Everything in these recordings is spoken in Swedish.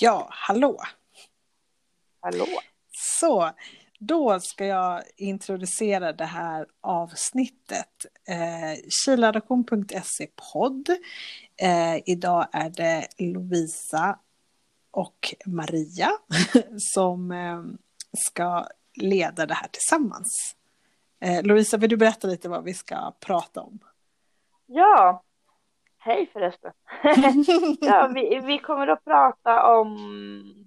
Ja, hallå! Hallå? Så, då ska jag introducera det här avsnittet. Eh, Kiladoption.se podd. Eh, idag är det Lovisa och Maria som eh, ska leda det här tillsammans. Eh, Lovisa, vill du berätta lite vad vi ska prata om? Ja, hej förresten. ja, vi, vi kommer att prata om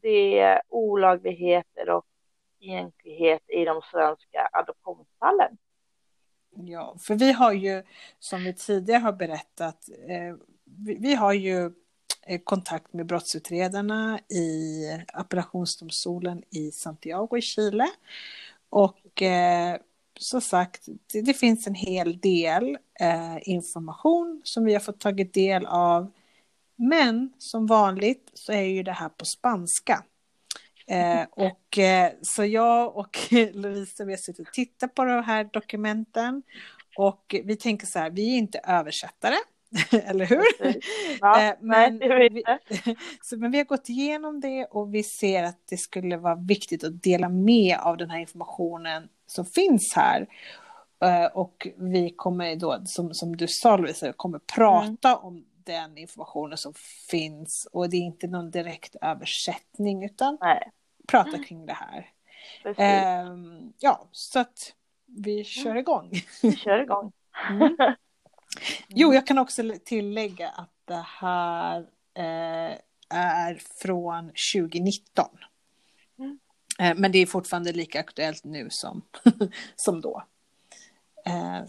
det olagligheter och egentlighet i de svenska adoptionsfallen. Ja, för vi har ju, som vi tidigare har berättat, eh, vi, vi, har ju eh, kontakt med brottsutredarna i appellationsdomstolen i Santiago i Chile. Och eh, som sagt, det, det, finns en hel del eh, information som vi har fått tagit del av. Men som vanligt så är ju det här på spanska. Eh, och eh, så jag och Lovisa vi har suttit och tittat på de här dokumenten. Och vi tänker så här, vi är inte översättare. Eller hur? Ja, eh, men, nej, vi, så, men vi har gått igenom det och vi ser att det skulle vara viktigt att dela med av den här informationen som finns här. Eh, och vi kommer då, som, som du sa Lovisa, kommer prata mm. om den informationen som finns och det är inte någon direkt översättning utan Nej. prata kring det här. Eh, ja, så att vi kör igång. Vi kör igång. Mm. Jo, jag kan också tillägga att det här eh, är från 2019. Mm. Eh, men det är fortfarande lika aktuellt nu som, som då. Eh,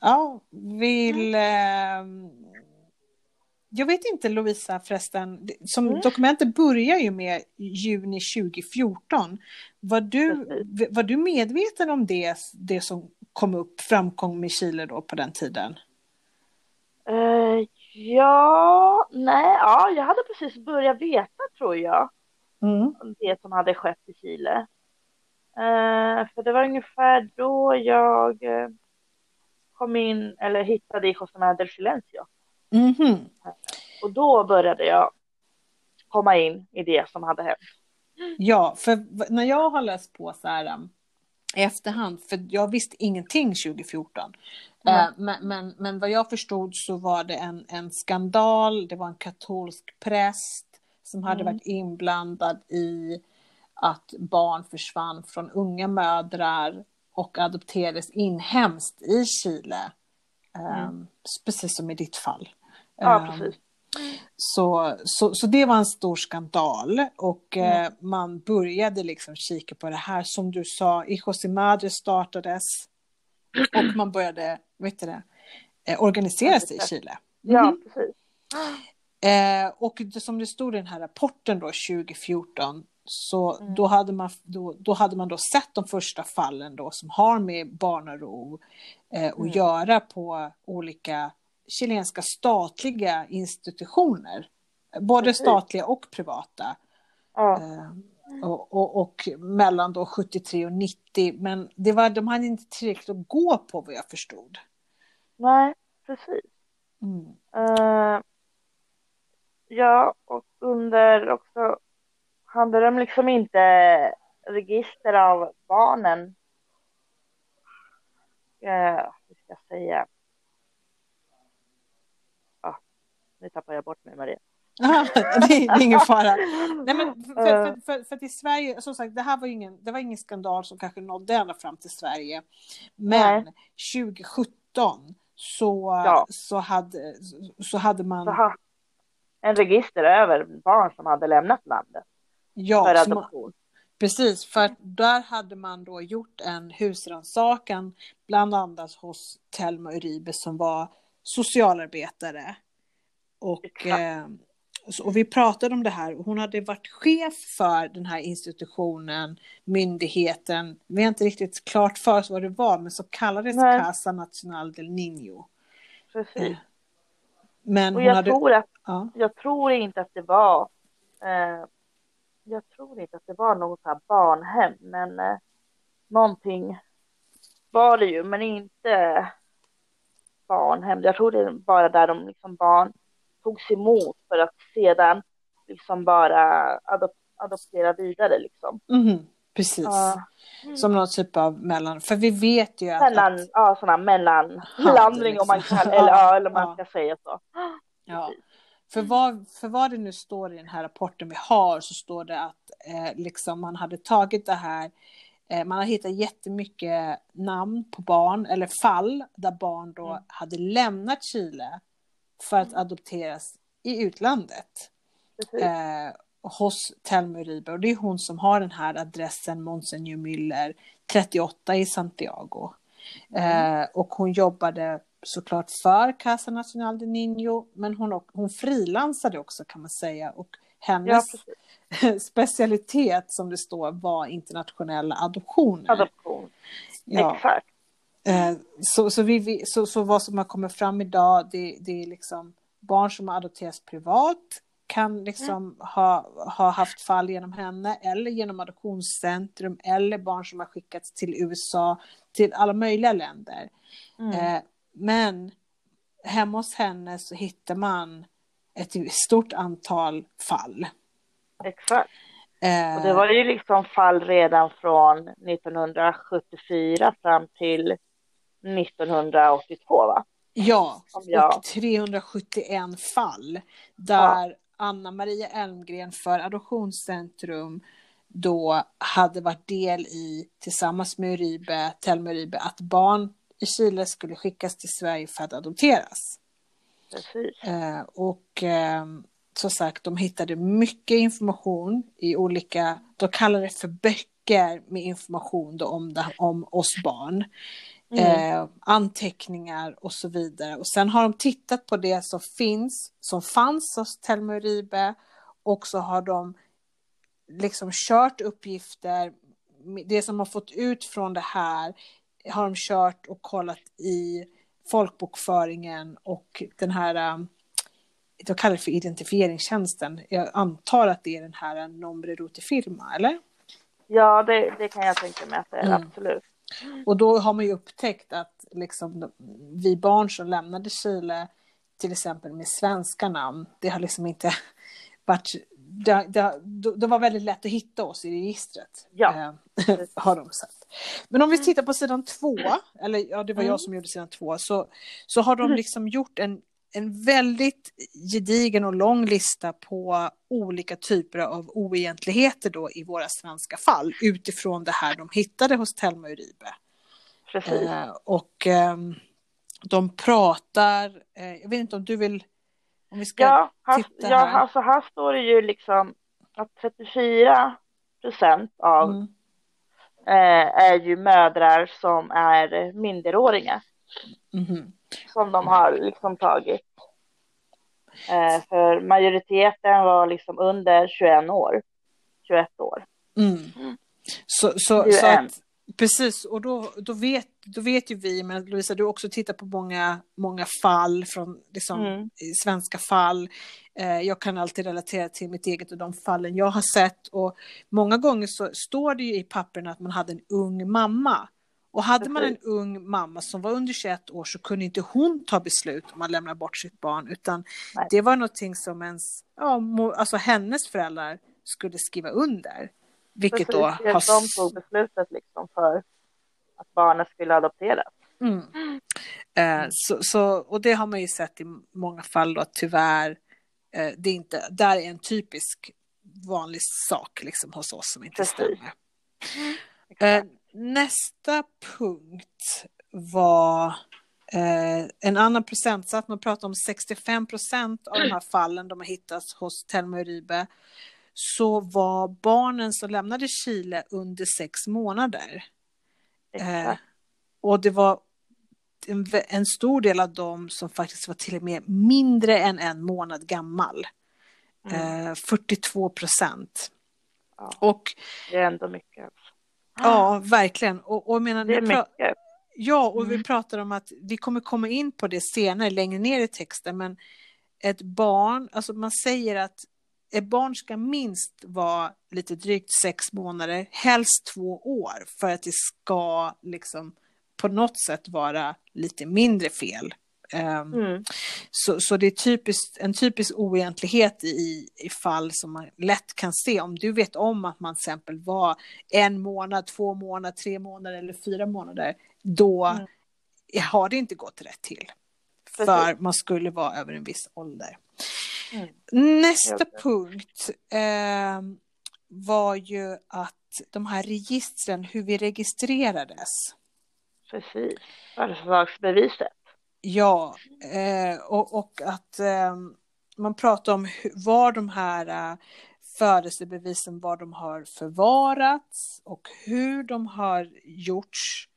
ja, vill... Eh, jag vet inte Lovisa förresten, som mm. dokumentet börjar ju med juni 2014. Var du, var du medveten om det, det som kom upp, framkom i Chile då på den tiden? Uh, ja, nej, ja, jag hade precis börjat veta tror jag. Mm. Det som hade skett i Chile. Uh, för det var ungefär då jag uh, kom in, eller hittade i José del Silencio. Mm -hmm. Och då började jag komma in i det som hade hänt. Ja, för när jag har läst på så här um, i efterhand, för jag visste ingenting 2014. Mm. Uh, men, men, men vad jag förstod så var det en, en skandal, det var en katolsk präst som hade mm. varit inblandad i att barn försvann från unga mödrar och adopterades inhemskt i Chile. Mm. Um, precis som i ditt fall. Ja, ehm, precis. Så, så, så det var en stor skandal och mm. eh, man började liksom kika på det här. Som du sa, Hijos Madre startades och man började vet du det, eh, organisera sig i Chile. Mm. Ja, precis. Eh, och det, som det stod i den här rapporten då 2014 så mm. då, hade man, då, då hade man då sett de första fallen då som har med barnaro eh, att mm. göra på olika chilenska statliga institutioner. Både statliga och privata. Ja. Eh, och, och, och, mellan då 73 och 90. Men det var, de hade inte tillräckligt att gå på vad jag förstod. Nej, precis. Mm. Uh, ja, och under också hade de liksom inte register av barnen. Uh, hur ska jag säga? Nu tappar jag bort mig, Maria. det, är ingen fara. Nej, men för, för, för, för, i Sverige, som sagt, det här var ingen, det var ingen skandal som kanske nådde ända fram till Sverige. Men Nej. 2017 så, ja. så, hade, så hade man... Så en register över barn som hade lämnat landet. Ja, för adoption. Precis, för där hade man då gjort en husrannsakan, bland annat hos Telma Uribe som var socialarbetare. Och, eh, och vi pratade om det här. Hon hade varit chef för den här institutionen, myndigheten. Vi har inte riktigt klart för oss vad det var, men så kallades Nej. Casa Nacional del Niño. Precis. Eh, men och jag, hade... tror att, ja. jag tror inte att det var eh, jag tror inte att det var något här barnhem, men eh, någonting var det ju, men inte barnhem. Jag tror det är bara där de liksom barn togs emot för att sedan liksom bara adop adoptera vidare liksom. Mm, precis. Uh, Som någon typ av mellan, för vi vet ju att... Mellan, ja sådana mellanlandning liksom. om man kan, eller, ja, eller man ska säga så. Ja. För vad, för vad det nu står i den här rapporten vi har så står det att eh, liksom man hade tagit det här eh, man har hittat jättemycket namn på barn eller fall där barn då mm. hade lämnat Chile för att adopteras i utlandet. Eh, hos Telma Uribe och det är hon som har den här adressen Monsignor Müller 38 i Santiago. Mm. Eh, och hon jobbade såklart för Casa Nacional de Niño men hon, hon frilansade också kan man säga och hennes ja, specialitet som det står var internationella adoptioner. Adoption, ja. exakt. Eh, så, så, vi, så, så vad som har kommit fram idag det, det är liksom barn som har adopterats privat kan liksom mm. ha, ha haft fall genom henne eller genom adoptionscentrum eller barn som har skickats till USA, till alla möjliga länder. Mm. Eh, men hemma hos henne så hittar man ett stort antal fall. Exakt. Eh, och det var ju liksom fall redan från 1974 fram till 1982 va? Ja, och 371 fall där ja. Anna Maria Elmgren för Adoptionscentrum då hade varit del i, tillsammans med Uribe, Telma Uribe, att barn i Chile skulle skickas till Sverige för att adopteras. Eh, och eh, som sagt, de hittade mycket information i olika, de kallar det för böcker med information om, det, om oss barn. Mm. Eh, anteckningar och så vidare. Och sen har de tittat på det som finns, som fanns hos Telma Uribe och så har de liksom kört uppgifter, det som har fått ut från det här har de kört och kollat i folkbokföringen och den här, um, de kallar det för identifieringstjänsten. Jag antar att det är den här Nombre Ruti Firma, eller? Ja, det, det kan jag tänka mig att det är, mm. absolut. Och då har man ju upptäckt att liksom, vi barn som lämnade Chile, till exempel med svenska namn, det har liksom inte varit det, det, det, var väldigt lätt att hitta oss i registret. Ja. Eh, har de sett. Men om vi tittar på sidan två, eller ja, det var jag mm. som gjorde sidan två, så, så har de mm. liksom gjort en, en väldigt gedigen och lång lista på olika typer av oegentligheter då i våra svenska fall utifrån det här de hittade hos Telma Uribe. Eh, och eh, de pratar, eh, jag vet inte om du vill om vi ska ja, här, titta här. Ja, alltså här står det ju liksom att 34 procent av mm. eh, är ju mödrar som är minderåriga. Mm. Som de har liksom tagit. Eh, för majoriteten var liksom under 21 år. 21 år. Mm. Så, så, så att, Precis, och då, då, vet, då vet ju vi, men Lovisa, du har också tittat på många, många fall från liksom, mm. svenska fall. Eh, jag kan alltid relatera till mitt eget och de fallen jag har sett. Och många gånger så står det ju i papperna att man hade en ung mamma. Och hade man en ung mamma som var under 21 år så kunde inte hon ta beslut om att lämna bort sitt barn, utan Nej. det var någonting som ens, ja, alltså hennes föräldrar skulle skriva under. Vilket Precis, då har... De tog beslutet liksom för att barnet skulle adopteras. Mm. Eh, så, så, och det har man ju sett i många fall då, tyvärr. Eh, det är inte, där är en typisk vanlig sak liksom hos oss som inte Precis. stämmer. Eh, nästa punkt var eh, en annan procentsats. Man pratar om 65 procent av de här fallen de har hittats hos Telma Uribe så var barnen som lämnade Chile under sex månader. Eh, och det var en, en, stor del av dem som faktiskt var till och med mindre än en månad gammal. Mm. Eh, 42 procent. Ja, och, det är ändå mycket. Ja, verkligen. Och, och menar, det är mycket. Ja, och mm. vi pratar om att vi kommer komma in på det senare, längre ner i texten, men ett barn, alltså man säger att ett barn ska minst vara lite drygt sex månader, helst två år, för att det ska liksom på något sätt vara lite mindre fel mm. så, så det är typiskt, en typisk oegentlighet i, i fall som man lätt kan se. Om du vet om att man till exempel var en månad, två månader, tre månader eller fyra månader, då mm. har det inte gått rätt till. För man skulle vara över en viss ålder. Mm. Nästa punkt eh, var ju att de här registren, hur vi registrerades. Precis, födelsedagsbeviset. Ja, eh, och, och, att eh, man pratar om var de här eh, födelsebevisen, var de har förvarats och hur de har gjorts.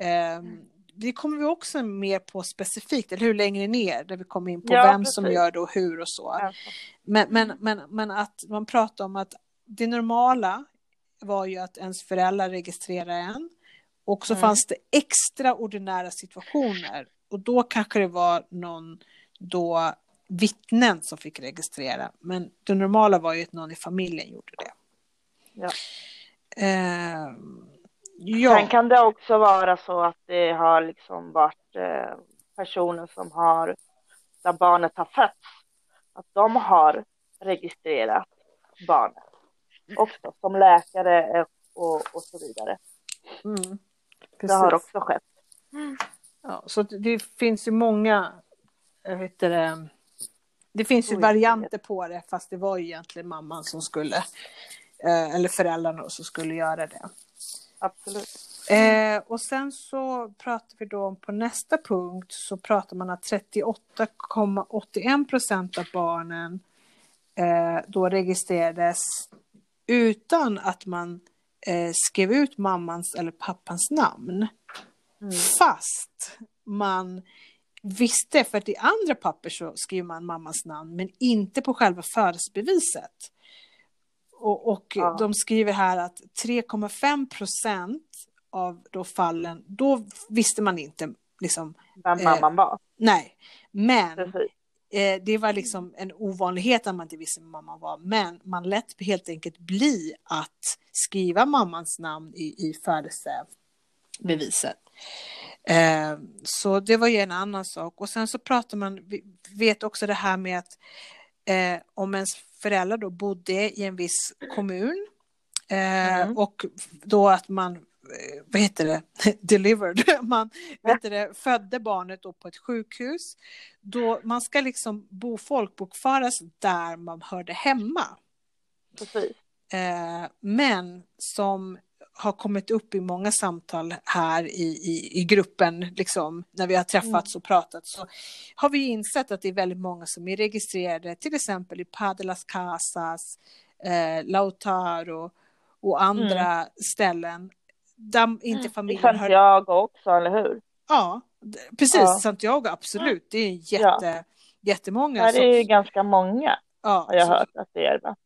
Eh, det kommer vi också mer på specifikt, eller hur, längre ner, där vi kommer in på ja, vem precis. som gör det och hur och så. Ja. Men, men, men, men att man pratar om att det normala var ju att ens föräldrar registrerade en. Och så mm. fanns det extraordinära situationer. Och då kanske det var någon då vittnen som fick registrera. Men det normala var ju att någon i familjen gjorde det. Ja. Eh, ja. Sen kan det också vara så att det har liksom varit eh, personer som har, där barnet har fötts, att de har registrerat barnet också som läkare och, och så vidare. Mm, det har också skett. Ja, så det finns ju många, jag vet det, det finns ju varianter på det fast det var ju egentligen mamman som skulle, eh, eller föräldrarna som skulle göra det. Absolut. Eh, och sen så pratar vi då om på nästa punkt så pratar man att 38,81 procent av barnen eh, då registrerades utan att man eh, skrev ut mammans eller pappans namn. Mm. Fast man visste, för att i andra papper så skriver man mammans namn, men inte på själva födelsebeviset. Och, och ja. de skriver här att 3,5 procent av då fallen, då visste man inte liksom, vem mamman eh, var. Nej, men. Eh, det var liksom en ovanlighet att man inte visste vem mamman var, men man lät helt enkelt bli att skriva mammans namn i, i födelsebeviset. Eh, så det var ju en annan sak. Och sen så pratar man, vi vet också det här med att eh, om ens föräldrar då bodde i en viss kommun eh, mm. och då att man Eh, vad heter det, delivered, man vet det, födde barnet då på ett sjukhus. Då man ska liksom bo folkbokföras där man hörde hemma. Precis. Eh, men som har kommit upp i många samtal här i, i, i gruppen, liksom, när vi har träffats mm. och pratat, så har vi insett att det är väldigt många som är registrerade, till exempel i Padelas Casas, eh, Lautaro och andra mm. ställen där inte familjen I Santiago har... också, eller hur? Ja, precis. Ja. Santiago, absolut. Det är jätte, ja. jättemånga. Ja, det är som... ganska många. Ja, har jag så... hört att det är. Va?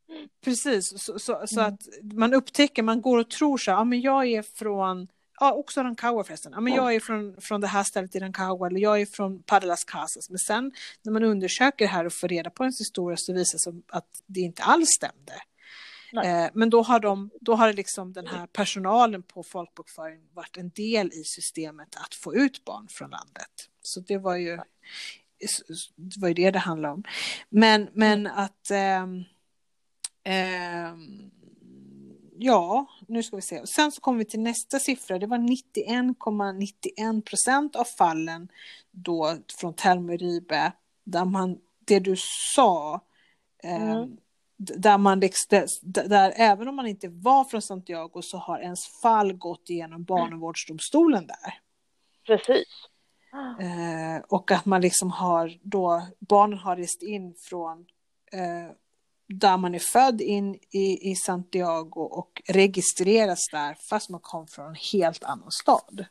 Precis, så, så, så mm. att man upptäcker, man går och tror så ja men jag är från, ja också Rancagua förresten, ja men jag är från, från det här stället i Rancagua eller jag är från Padelas Casas. Men sen när man undersöker det här och får reda på ens historia så visar det sig att det inte alls stämde. Eh, men då har, de, då har liksom den här personalen på folkbokföring varit en del i systemet att få ut barn från landet. Så det var ju det, var ju det det handlade om. Men, men att eh, eh, ja, nu ska vi se. Sen så kommer vi till nästa siffra. Det var 91,91 procent av fallen då från Telma Ribe där man, det du sa, eh, mm där man liksom, där, även om man inte var från Santiago så har ens fall gått igenom barnavårdsdomstolen där. Precis. Eh, och att man liksom har då, barnen har rest in från eh, där man är född in i, i Santiago och registreras där fast man kom från en helt annan stad.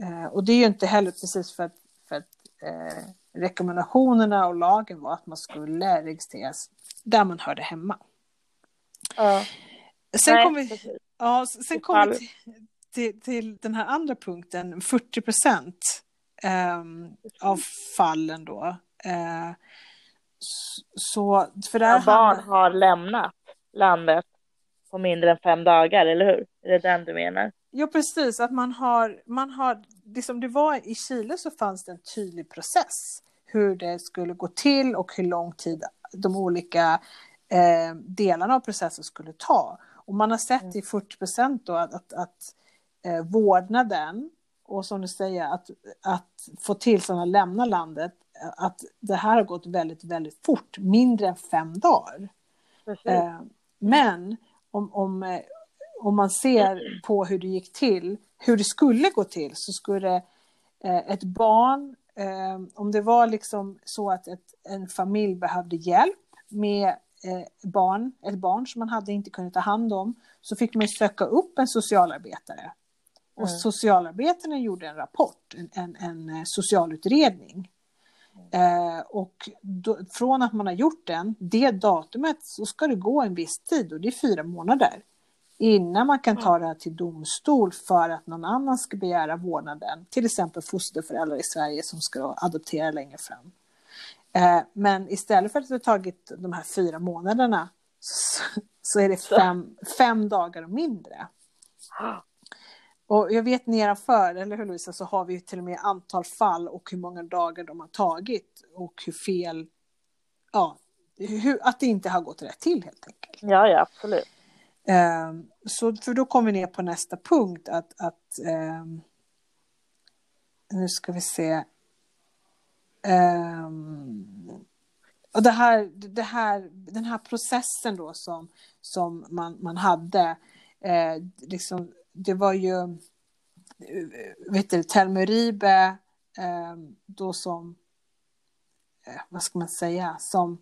Eh, och det är ju inte heller precis för att, för att eh, rekommendationerna och lagen var att man skulle registreras där man hörde hemma. Ja. Sen kommer vi, ja, sen kom vi till, till, till, den här andra punkten, 40 procent eh, av fallen då. Eh, så, för där barn handlar... har lämnat landet på mindre än fem dagar, eller hur? Är det den du menar? Ja, precis. Att man har, man har liksom det var i Chile så fanns det en tydlig process hur det skulle gå till och hur lång tid de olika eh, delarna av processen skulle ta. Och man har sett i 40 procent då att, att, att eh, vårdnaden och som du säger att, att få tillstånd att lämna landet, att det här har gått väldigt, väldigt fort, mindre än fem dagar. Eh, men om, om, eh, om man ser på hur det gick till, hur det skulle gå till, så skulle eh, ett barn, eh, om det var liksom så att ett, en familj behövde hjälp med eh, barn, ett barn som man hade inte kunnat ta hand om, så fick man söka upp en socialarbetare. Och mm. socialarbetarna gjorde en rapport, en, en, en eh, socialutredning. Eh, och då, från att man har gjort den, det datumet, så ska det gå en viss tid och det är fyra månader. Innan man kan ta det här till domstol för att någon annan ska begära vårdnaden. Till exempel fosterföräldrar i Sverige som ska adoptera längre fram. Eh, men istället för att det har tagit de här fyra månaderna så, så är det fem, fem dagar och mindre. Och jag vet nedanför, eller hur Louisa, så har vi till och med antal fall och hur många dagar de har tagit och hur fel, ja, hur, att det inte har gått rätt till helt enkelt. Ja, ja, absolut. Um, så för då kommer vi ner på nästa punkt att, att um, nu ska vi se. Um, och det här, det här, den här processen då som, som man, man hade, eh, liksom, det var ju, eh, vet du, Uribe, eh, då som, eh, vad ska man säga, som,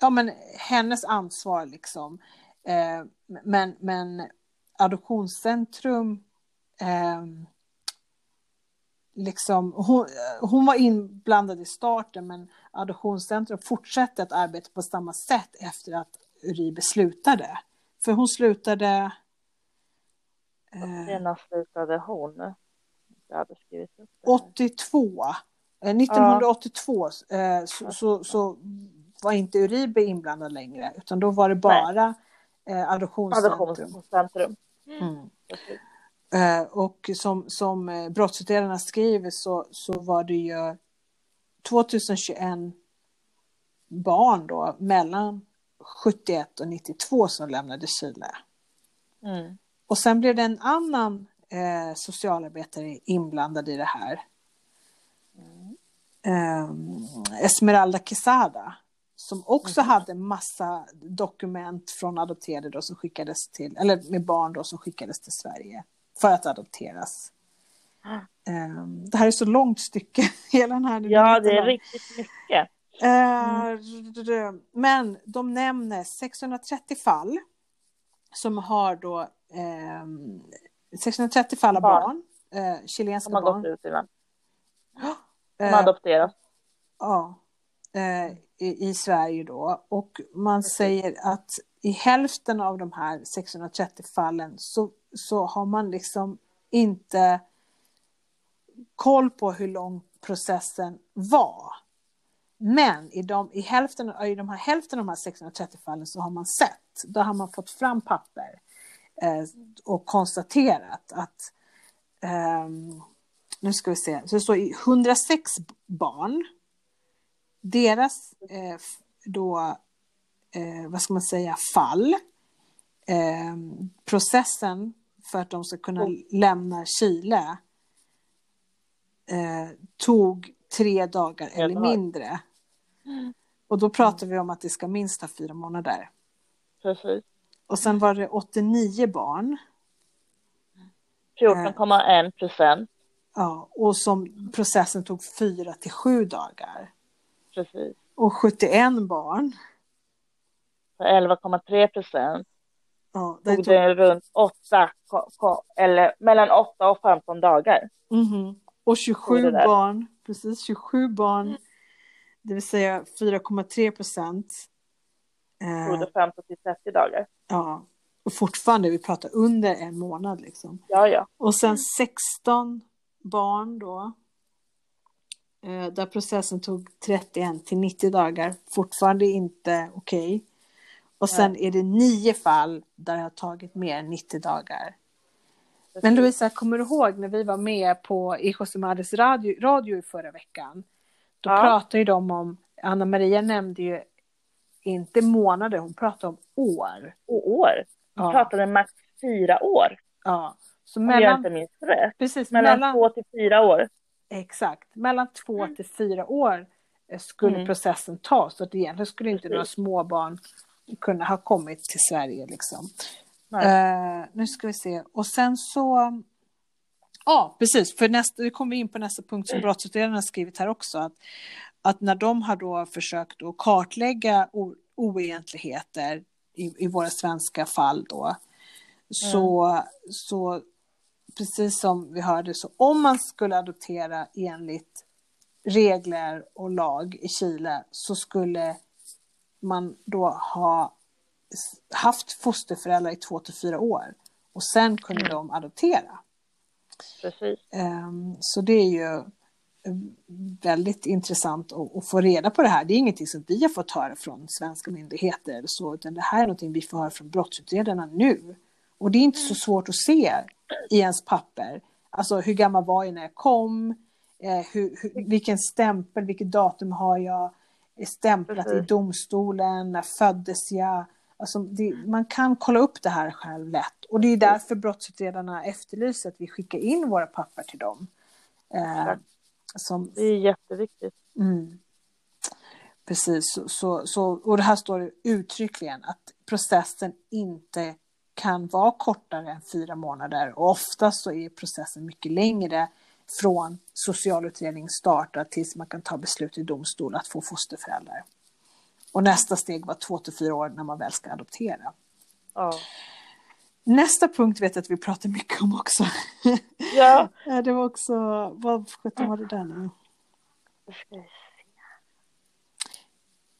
ja men hennes ansvar liksom. Eh, men, men Adoptionscentrum, eh, liksom, hon, hon var inblandad i starten men Adoptionscentrum fortsatte att arbeta på samma sätt efter att Uribe slutade. För hon slutade när slutade hon? Jag hade skrivit upp det 82. 1982 ja. Eh, så, så, så, var inte Uribe inblandad längre, utan då var det bara eh, adoptionscentrum. adoptionscentrum. Mm. Eh, och som, som eh, brottsutredarna skriver så, så var det ju 2021 barn då mellan 71 och 92 som lämnade Chile. Mm. Och sen blev det en annan eh, socialarbetare inblandad i det här. Eh, Esmeralda Quesada. Som också mm. hade massa dokument från adopterade då som skickades till, eller med barn då som skickades till Sverige för att adopteras. Mm. det här är så långt stycke, hela den här. Ja, det är riktigt mycket. Mm. Men de nämner 630 fall som har då eh, 630 fall av barn, barn eh, chilenska barn. Som har gått ut innan. De har adopterats. Ja, eh, i, i, Sverige då. Och man säger att i hälften av de här 630 fallen så, så har man liksom inte koll på hur lång processen var. Men i, de, i, hälften, i de här hälften av de här 630 fallen så har man sett, då har man fått fram papper eh, och konstaterat att eh, nu ska vi se, så det står 106 barn, deras eh, då, eh, vad ska man säga, fall, ehm, processen för att de ska kunna mm. lämna Chile eh, tog tre dagar eller mindre. Och då pratar vi om att det ska minst ha fyra månader. Precis. Och sen var det 89 barn. 14,1 procent. Ja, och som processen tog fyra till sju dagar. Precis. Och 71 barn. 11,3 procent. Ja, det tog det runt 8, eller mellan 8 och 15 dagar. Mm -hmm. Och 27 barn, precis 27 barn, det vill säga 4,3 procent. Det 15 till 30 dagar. Ja, och fortfarande, vi pratar under en månad liksom. Ja, ja. Och sen 16 barn då. Eh, där processen tog 31 till 90 dagar. Fortfarande inte okej. Okay. Och sen Nej. är det nio fall där det har tagit mer än 90 dagar. Men Louisa, kommer du ihåg när vi var med på Ijosemades radio, radio förra veckan? Då ja. pratade ju de om, Anna Maria nämnde ju inte månader, hon pratade om år. Och år? Hon ja. pratade max fyra år. Ja. Så mellan, Om jag inte minns rätt. Precis, mellan, mellan två till fyra år. Exakt, mellan två mm. till fyra år eh, skulle mm. processen ta. Så att egentligen skulle inte några småbarn kunna ha kommit till Sverige. Liksom. Uh, nu ska vi se. Och sen så... Ja, precis. För nästa, vi kommer in på nästa punkt som brottsutredarna har skrivit här också. Att, att när de har då försökt att kartlägga oegentligheter i, i våra svenska fall då, så, mm. så precis som vi hörde, så om man skulle adoptera enligt regler och lag i Chile så skulle man då ha haft fosterföräldrar i två till fyra år och sen kunde mm. de adoptera. Precis. Um, så det är ju väldigt intressant att, att, få reda på det här. Det är ingenting som vi har fått höra från svenska myndigheter eller så, utan det här är någonting vi får höra från brottsutredarna nu. Och det är inte så svårt att se i ens papper. Alltså hur gammal var jag när jag kom? Eh, hur, hur, vilken stämpel, vilket datum har jag stämplat i domstolen? När föddes jag? Alltså det, man kan kolla upp det här själv lätt. Och det är därför brottsutredarna efterlyser att vi skickar in våra papper till dem. Eh, som, det är jätteviktigt. Mm. Precis, så, så, så, och det här står uttryckligen att processen inte kan vara kortare än fyra månader och oftast så är processen mycket längre från socialutredning startar tills man kan ta beslut i domstol att få fosterföräldrar. Och nästa steg var två till fyra år när man väl ska adoptera. Ja. Nästa punkt vet jag att vi pratar mycket om också. Ja. det var också, vad sjutton var det där nu?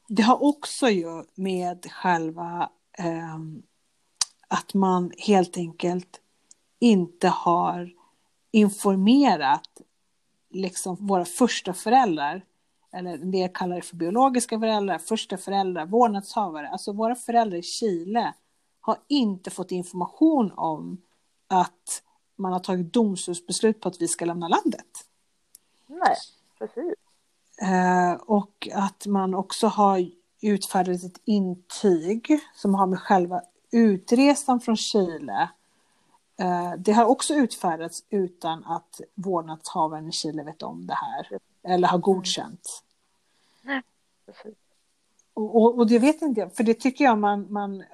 Det har också ju med själva um, att man helt enkelt inte har informerat liksom våra första föräldrar, eller det jag kallar det för biologiska föräldrar, första föräldrar, vårdnadshavare, alltså våra föräldrar i Chile har inte fått information om att man har tagit domstolsbeslut på att vi ska lämna landet. Nej, precis. Eh, och att man också har utfärdat ett intyg som har med själva utresan från Chile, eh, det har också utfärdats utan att vårdnadshavaren i Chile vet om det här eller har godkänt. Nej, och, och, det vet inte för det tycker jag man, man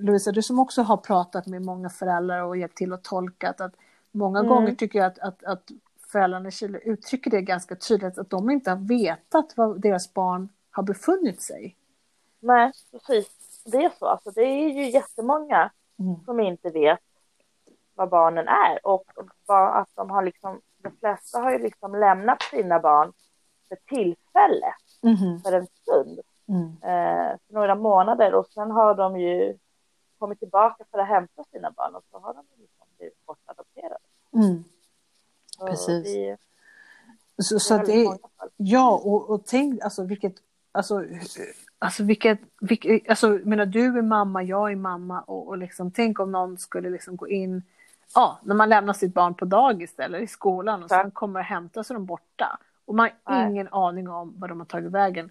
Louisa, du som också har pratat med många föräldrar och hjälpt till och tolkat att många mm. gånger tycker jag att, att, att föräldrarna i Chile uttrycker det ganska tydligt att de inte har vetat var deras barn har befunnit sig. Nej, precis det är så. Alltså, det är ju jättemånga mm. som inte vet vad barnen är och att de har liksom, de flesta har ju liksom lämnat sina barn för tillfället, mm. för en stund, mm. eh, för några månader och sen har de ju kommit tillbaka för att hämta sina barn och så har de liksom blivit bortadopterade. Mm. Precis. Det, så, så det, ja, och, och tänk alltså vilket, alltså Alltså vilket, vilket alltså menar du är mamma, jag är mamma och, och liksom tänk om någon skulle liksom gå in, ja, när man lämnar sitt barn på dagis eller i skolan och sen kommer och hämtar så är de borta. Och man har Nej. ingen aning om vad de har tagit vägen.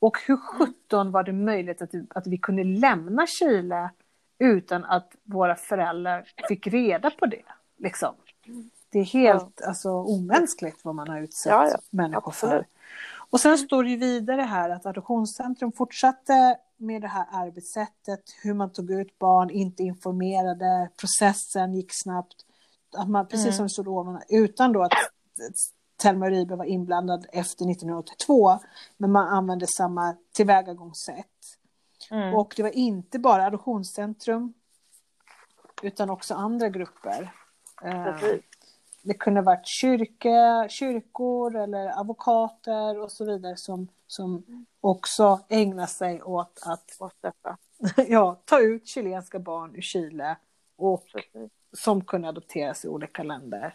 Och hur sjutton var det möjligt att, att vi kunde lämna Chile utan att våra föräldrar fick reda på det? Liksom. Det är helt ja. alltså, omänskligt vad man har utsett ja, ja. människor Absolut. för. Och sen står det ju vidare här att Adoptionscentrum fortsatte med det här arbetssättet, hur man tog ut barn, inte informerade, processen gick snabbt. Att man, precis mm. som det stod ovan, utan då att Telma Uribe var inblandad efter 1982, men man använde samma tillvägagångssätt. Mm. Och det var inte bara Adoptionscentrum, utan också andra grupper. Precis det kunde varit kyrka, kyrkor eller advokater och så vidare som, som också ägnar sig åt att ja, ta ut chilenska barn ur Chile och som kunde adopteras i olika länder.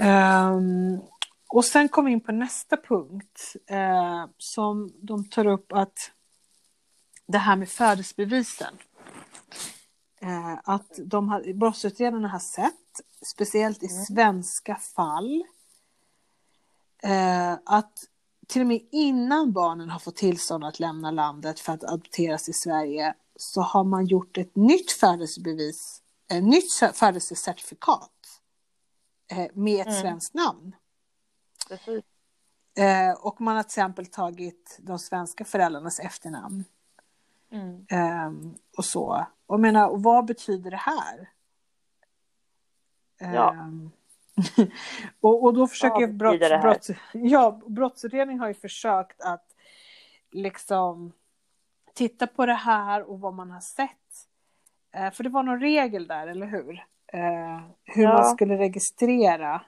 Um, och sen kom vi in på nästa punkt uh, som de tar upp att det här med födelsebevisen. eh, att de har, brottsutredarna har sett, speciellt i mm. svenska fall, eh, att till och med innan barnen har fått tillstånd att lämna landet för att adopteras i Sverige så har man gjort ett nytt födelsebevis, ett nytt födelsecertifikat eh, med ett mm. svenskt namn. Precis. Eh, och man har till exempel tagit de svenska föräldrarnas efternamn. Mm. Eh, och så. Och menar, vad betyder det här? Ja. Ehm, och, och då försöker ja, brotts, brotts, ja, brottsutredning har ju försökt att liksom titta på det här och vad man har sett. Eh, för det var någon regel där, eller hur? Eh, hur ja. man skulle registrera.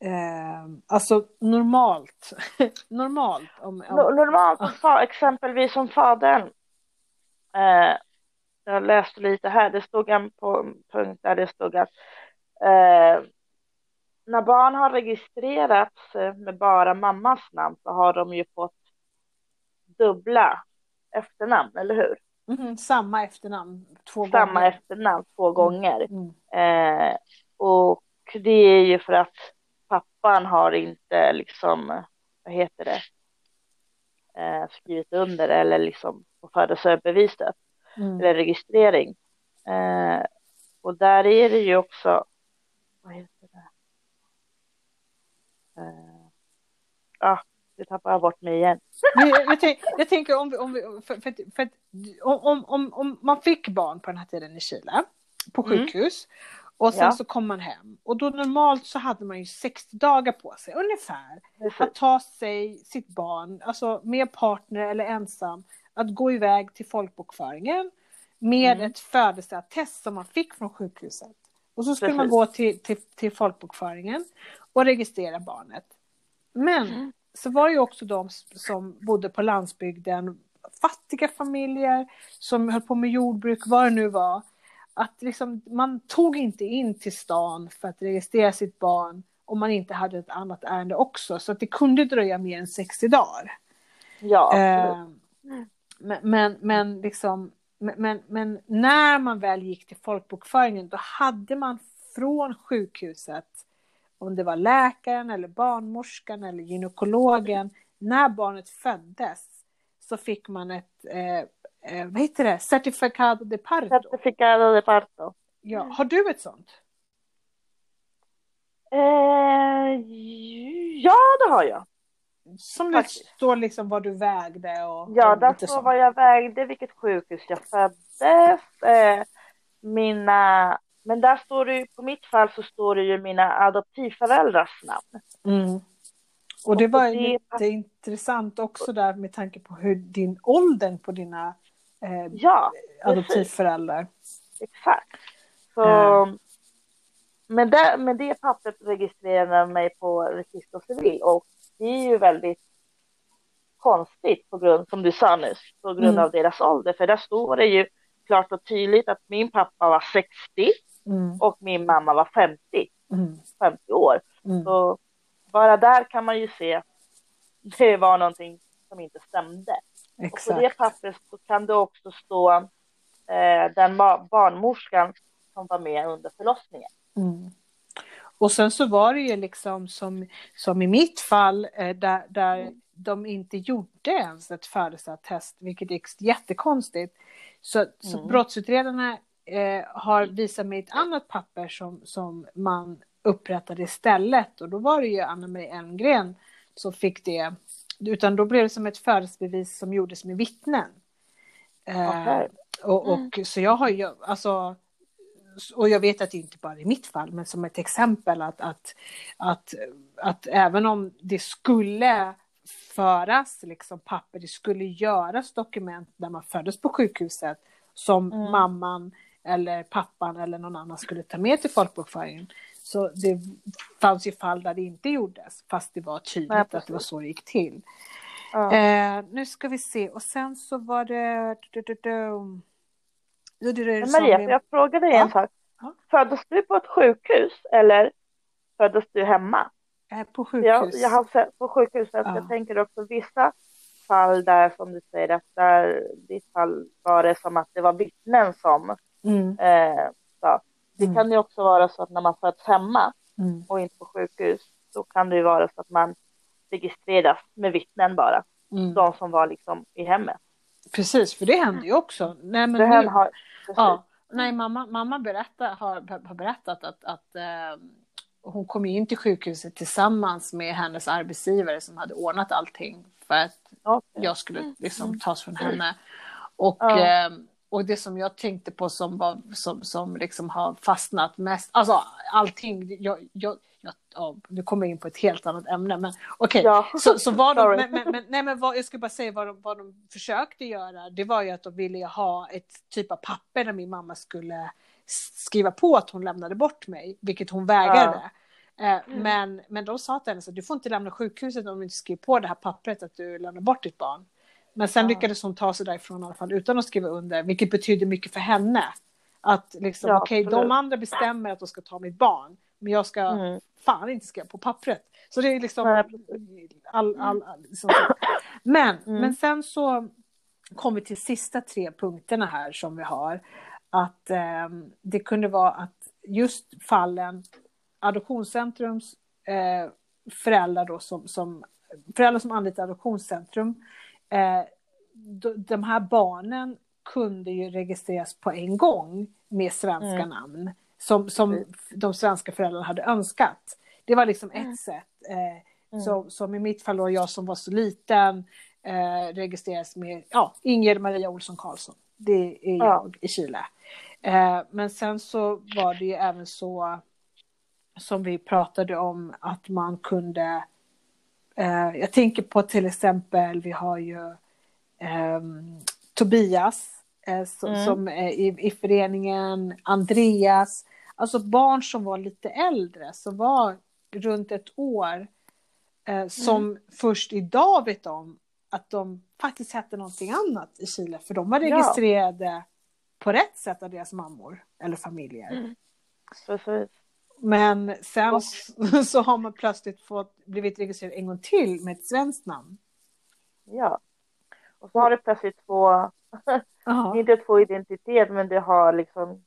Eh, alltså normalt. normalt. Om, om... Normalt, exempelvis om fadern. Eh, jag läste lite här, det stod en på, punkt där det stod att eh, när barn har registrerats med bara mammas namn så har de ju fått dubbla efternamn, eller hur? Mm, samma efternamn två samma gånger. efternamn två mm, gånger. Mm. Eh, och det är ju för att pappan har inte liksom, vad heter det, eh, skrivit under eller liksom på födelsebeviset mm. eller registrering. Eh, och där är det ju också, vad heter det? Eh, ah, nu tappar jag bort mig igen. jag, tänk, jag, tänker om, vi, om, vi, för, för, för, om, om, om man fick barn på den här tiden i Chile, på mm. sjukhus, mm. och sen ja. så kom man hem. Och då normalt så hade man ju 60 dagar på sig, ungefär, att ta sig sitt barn, alltså med partner eller ensam, att gå iväg till folkbokföringen med mm. ett födelseattest som man fick från sjukhuset. Och så skulle Precis. man gå till, till, till folkbokföringen och registrera barnet. Men mm så var det ju också de som bodde på landsbygden, fattiga familjer som höll på med jordbruk, vad det nu var. Att liksom, man tog inte in till stan för att registrera sitt barn om man inte hade ett annat ärende också, så att det kunde dröja mer än 60 dagar. Ja, eh, men, men, men, liksom, men, men när man väl gick till folkbokföringen, då hade man från sjukhuset om det var läkaren eller barnmorskan eller gynekologen, när barnet föddes så fick man ett, eh, eh, vad heter det, certificado de parto. Certificado de parto. Ja, har du ett sånt? Eh, ja, det har jag. Som det står liksom vad du vägde och... Ja, där står vad jag vägde, vilket sjukhus jag föddes, eh, mina men där står det ju, på mitt fall så står det ju mina adoptivföräldrars namn. Mm. Och det var ju det... intressant också där med tanke på hur din åldern på dina eh, ja, adoptivföräldrar. Exakt. Så, mm. med, det, med det pappret registrerar mig på Register Civil och det är ju väldigt konstigt på grund, som du sa nyss, på grund mm. av deras ålder. För där står det ju klart och tydligt att min pappa var 60 Mm. Och min mamma var 50, mm. 50 år. Mm. Så bara där kan man ju se det var någonting som inte stämde. Exakt. Och på det pappret så kan det också stå eh, den barnmorskan som var med under förlossningen. Mm. Och sen så var det ju liksom som, som i mitt fall eh, där, där mm. de inte gjorde ens ett födelseattest, vilket är jättekonstigt. Så, så mm. brottsutredarna eh, har visat mig ett annat papper som, som man upprättade istället och då var det ju Anna-Marie Elmgren som fick det. Utan då blev det som ett födelsebevis som gjordes med vittnen. Eh, och, och mm. så jag har ju, alltså, och jag vet att det inte bara är mitt fall, men som ett exempel att, att, att, att även om det skulle föras liksom papper, det skulle göras dokument när man föddes på sjukhuset som mm. mamman eller pappan eller någon annan skulle ta med till folkbokföringen. Så det fanns ju fall där det inte gjordes, fast det var tydligt Nej, att det var så det gick till. Ja. Eh, nu ska vi se, och sen så var det... Du, du, du, Men Maria, vi... jag fråga dig ja. en sak. Ja. Föddes du på ett sjukhus eller föddes du hemma? Eh, på sjukhus. Jag, jag har sett på sjukhuset, ja. jag tänker också vissa fall där som du säger att där ditt fall var det som att det var vittnen som mm. eh. Det mm. kan ju också vara så att när man föds hemma mm. och inte på sjukhus så kan det ju vara så att man registreras med vittnen bara. Mm. De som var liksom i hemmet. Precis, för det händer ju också. Nej, men det nu, har, ja, nej, mamma, mamma berättar, har, har berättat att, att eh, hon kom in till sjukhuset tillsammans med hennes arbetsgivare som hade ordnat allting för att okay. jag skulle mm. liksom tas från henne. Och, ja. eh, och det som jag tänkte på som, var, som, som liksom har fastnat mest, alltså allting, jag, jag, jag, ja, nu kommer jag in på ett helt annat ämne, men okej, okay. ja. så, så var de, men, men, men, nej, men vad, jag ska bara säga vad de, vad de försökte göra, det var ju att de ville ha ett typ av papper där min mamma skulle skriva på att hon lämnade bort mig, vilket hon vägrade. Ja. Eh, mm. Men, men de sa till henne att du får inte lämna sjukhuset om du inte skriver på det här pappret att du lämnar bort ditt barn. Men sen ja. lyckades hon ta sig därifrån i alla fall utan att skriva under, vilket betyder mycket för henne. Att liksom, ja, okej, okay, de andra bestämmer att de ska ta mitt barn, men jag ska mm. fan inte skriva på pappret. Så det är liksom all, all, all liksom Men, mm. men sen så kom vi till sista tre punkterna här som vi har. Att eh, det kunde vara att just fallen Adoptionscentrums eh, föräldrar då som, som föräldrar som anlitar Adoptionscentrum. Eh, de här barnen kunde ju registreras på en gång med svenska mm. namn som, som de svenska föräldrarna hade önskat. Det var liksom ett mm. sätt. Eh, mm. så, som i mitt fall då, jag som var så liten eh, registreras med ja, Ingrid Maria Olsson Karlsson. Det är jag ja. i Chile. Eh, men sen så var det ju även så som vi pratade om att man kunde eh, jag tänker på till exempel, vi har ju eh, Tobias eh, som, mm. som är i, i föreningen, Andreas, alltså barn som var lite äldre, som var runt ett år, eh, som mm. först idag vet om att de faktiskt hette någonting annat i Chile, för de var registrerade ja. på rätt sätt av deras mammor eller familjer. Mm. Precis. Men sen så har man plötsligt fått, blivit registrerad en gång till med ett svenskt namn. Ja. Och så har det plötsligt två, inte två identitet, men det har liksom,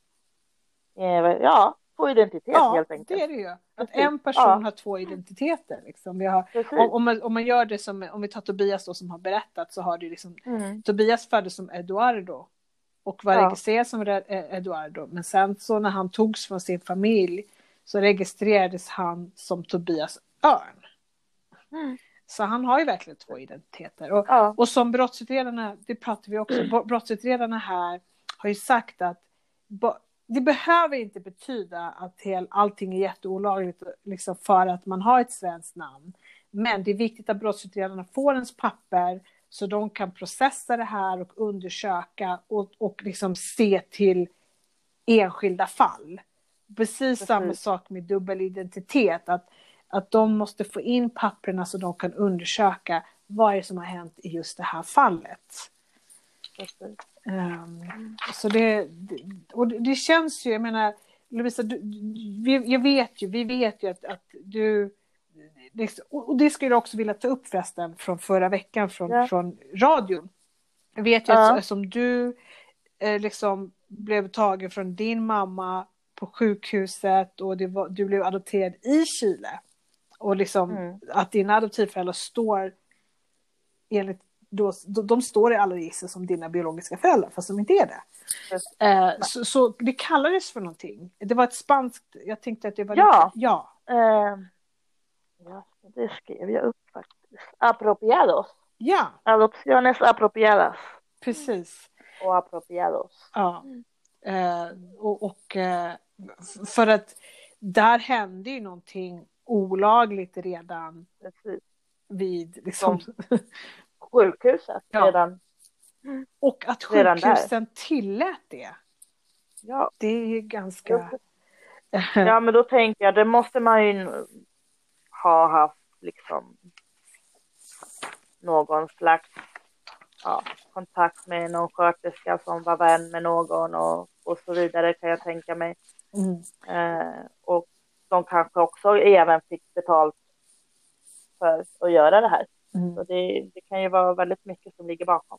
eh, ja, två identiteter ja, helt enkelt. det är det ju. Att en person ja. har två identiteter. Liksom. Vi har, om, om, man, om man gör det som, om vi tar Tobias då som har berättat så har det liksom, mm. Tobias föddes som Eduardo och var ja. registrerad som Eduardo. Men sen så när han togs från sin familj så registrerades han som Tobias Örn. Mm. Så han har ju verkligen två identiteter. Och, ja. och som brottsutredarna, det pratar vi också, brottsutredarna här har ju sagt att det behöver inte betyda att hel, allting är jätteolagligt liksom för att man har ett svenskt namn. Men det är viktigt att brottsutredarna får ens papper så de kan processa det här och undersöka och, och liksom se till enskilda fall. Precis, Precis. samma sak med dubbel identitet. Att, att de måste få in papperna så de kan undersöka vad är det som har hänt i just det här fallet. Um, så det, och det känns ju, jag menar, Lovisa, du, vi, jag vet ju, vi vet ju att, att du, och det skulle jag också vilja ta upp förresten från förra veckan från, ja. från radion. Jag vet ju ja. att som du eh, liksom blev tagen från din mamma på sjukhuset och var, du blev adopterad i Chile. Och liksom mm. att dina adoptivföräldrar står enligt då, de står i alla register som dina biologiska föräldrar, fast de inte är det. Eh, så, så, det kallades för någonting. Det var ett spanskt, jag tänkte att det var... Ja, lite, ja. Eh, ja det skrev jag upp faktiskt. Apropiados. Ja. Adopciones apropiadas. Precis. Och apropiados. Ja. Eh, och, och eh, för att där hände ju någonting olagligt redan Precis. vid liksom... sjukhuset ja. redan. Och att sjukhusen tillät det. Ja. Det är ganska... Ja, men då tänker jag, det måste man ju ha haft liksom någon slags ja, kontakt med någon sköterska som var vän med någon och, och så vidare kan jag tänka mig. Mm. Eh, och de kanske också även fick betalt för att göra det här. Mm. Så det, det, kan ju vara väldigt mycket som ligger bakom.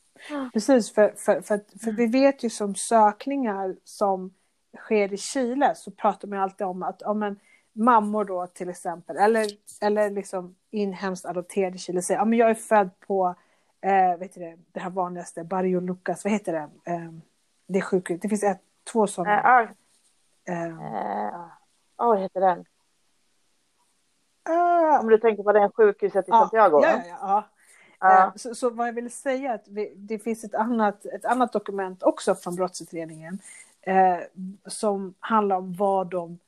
Precis, för, för, för, för vi vet ju som sökningar som sker i Chile så pratar man alltid om att om en mammor då till exempel eller, eller liksom inhemskt adopterade i Chile säger att jag är född på eh, vet du det, det här vanligaste, Barrio Lucas, vad heter det? Eh, det är sjukhus, det finns ett, två sådana. Äh, äh, vad heter den? Uh, Om du tänker på den sjukhuset i Santiago? Ja, ja, ja. Uh. Så, så, vad jag vill säga är att vi, det finns ett annat, ett annat dokument också från brottsutredningen eh, som handlar om vad de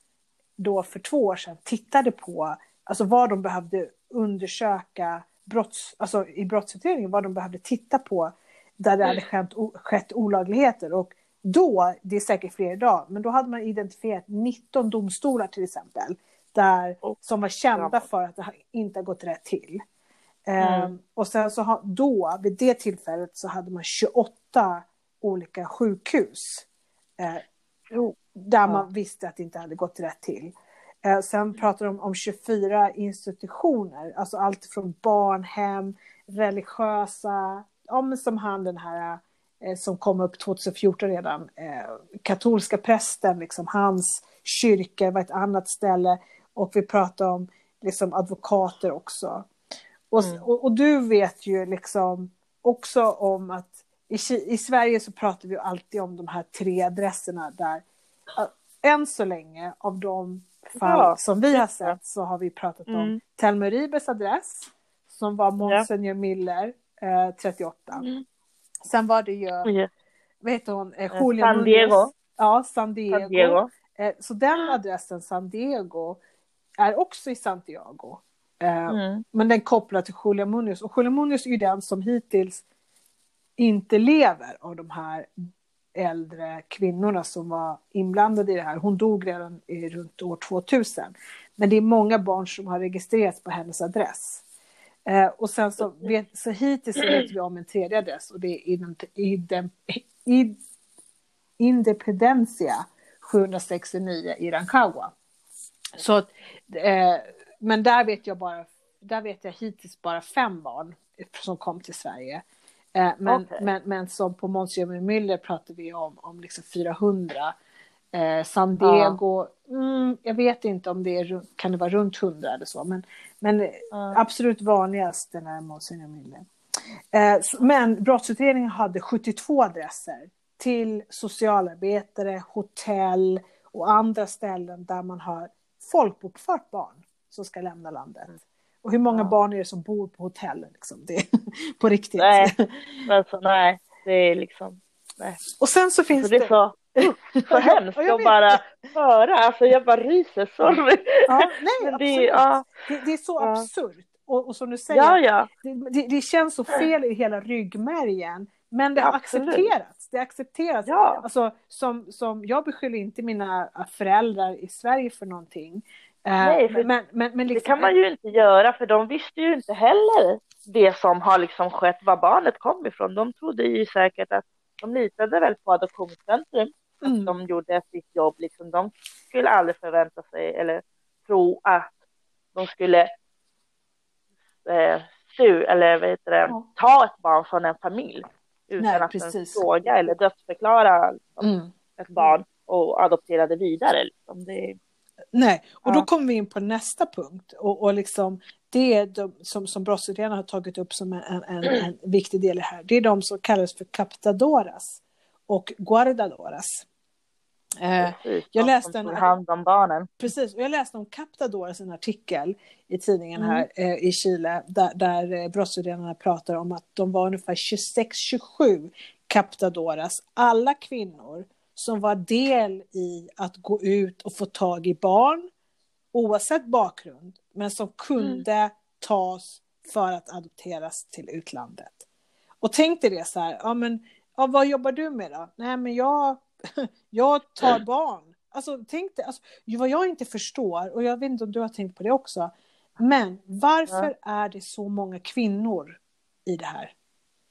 då för två år sedan tittade på, alltså vad de behövde undersöka brotts, alltså i brottsutredningen, vad de behövde titta på där det hade skett, skett olagligheter. Och då, det är säkert fler idag, men då hade man identifierat 19 domstolar till exempel, där, som var kända för att det inte har gått rätt till. Mm. Um, och sen så ha, då, vid det tillfället, så hade man 28 olika sjukhus. Uh, där man visste att det inte hade gått rätt till. Uh, sen pratar de om 24 institutioner, alltså allt från barnhem, religiösa, ja, som han den här Eh, som kom upp 2014 redan. Eh, katolska prästen, liksom, hans kyrka var ett annat ställe. Och vi pratar om liksom, advokater också. Och, mm. och, och, du vet ju liksom också om att i, i Sverige så pratar vi alltid om de här tre adresserna där uh, än så länge av de fall ja. som vi har sett så har vi pratat mm. om Telma Ribes adress som var Monsignor ja. Miller eh, 38. Mm. Sen var det ju, vad heter hon, eh, Julia San Diego. Ja, San Diego. San Diego. Eh, så den adressen, San Diego, är också i Santiago. Eh, mm. Men den kopplar till Julia Munoz. Och Julia Munoz är ju den som hittills inte lever av de här äldre kvinnorna som var inblandade i det här. Hon dog redan i runt år 2000. Men det är många barn som har registrerats på hennes adress. Eh, och sen så, vet, så hittills vet vi om en tredje adress och det är Independencia 769 i Rancagua. Så, eh, men där vet jag bara, där vet jag hittills bara fem barn som kom till Sverige. Eh, men, okay. men, men som på Monsignor Müller pratar vi om, om liksom 400 Eh, San Diego, ja. mm, jag vet inte om det är, kan det vara runt 100 eller så, men, men ja. absolut vanligast den är Monsignor Mille. Eh, men brottsutredningen hade 72 adresser till socialarbetare, hotell och andra ställen där man har folkbokfört barn som ska lämna landet. Mm. Och hur många ja. barn är det som bor på hotell? Liksom? Det, på riktigt. Nej, alltså, nej, det är liksom... Nej. Och sen så finns så det... det... Så hemskt att bara höra. Alltså jag bara ryser. Sorry. Ja, nej, det, ja. det, det, är så ja. absurt. Och, och som du säger, ja, ja. Det, det, känns så fel i hela ryggmärgen. Men det har Absolut. accepterats. Det accepterats. Ja. Alltså, som, som, jag beskyller inte mina föräldrar i Sverige för någonting. Eh, nej, för men, men, men liksom... det kan man ju inte göra för de visste ju inte heller det som har liksom skett, var barnet kom ifrån. De trodde ju säkert att de litade väl på Adoptionscentrum mm. de gjorde sitt jobb. Liksom, de skulle aldrig förvänta sig eller tro att de skulle eh, stu, eller vad heter det, ja. ta ett barn från en familj utan Nej, att precis. fråga eller dödsförklara liksom, mm. ett barn och adoptera det vidare. Liksom. Det, Nej, och ja. då kommer vi in på nästa punkt. Och, och liksom, det är de som, som brottsutredarna har tagit upp som en, en, en, viktig del här. Det är de som kallas för captadoras och guardadoras. Eh, precis, jag läste en, hand om barnen. Precis, och jag läste om Captadoras en artikel i tidningen mm. här eh, i Chile där, där eh, brottsutredarna pratar om att de var ungefär 26-27 Captadoras, alla kvinnor som var del i att gå ut och få tag i barn oavsett bakgrund, men som kunde mm. tas för att adopteras till utlandet. Och tänk dig det så här, ja men ja, vad jobbar du med då? Nej men jag jag tar barn. Alltså, tänk dig, alltså, vad jag inte förstår, och jag vet inte om du har tänkt på det också, men varför ja. är det så många kvinnor i det här?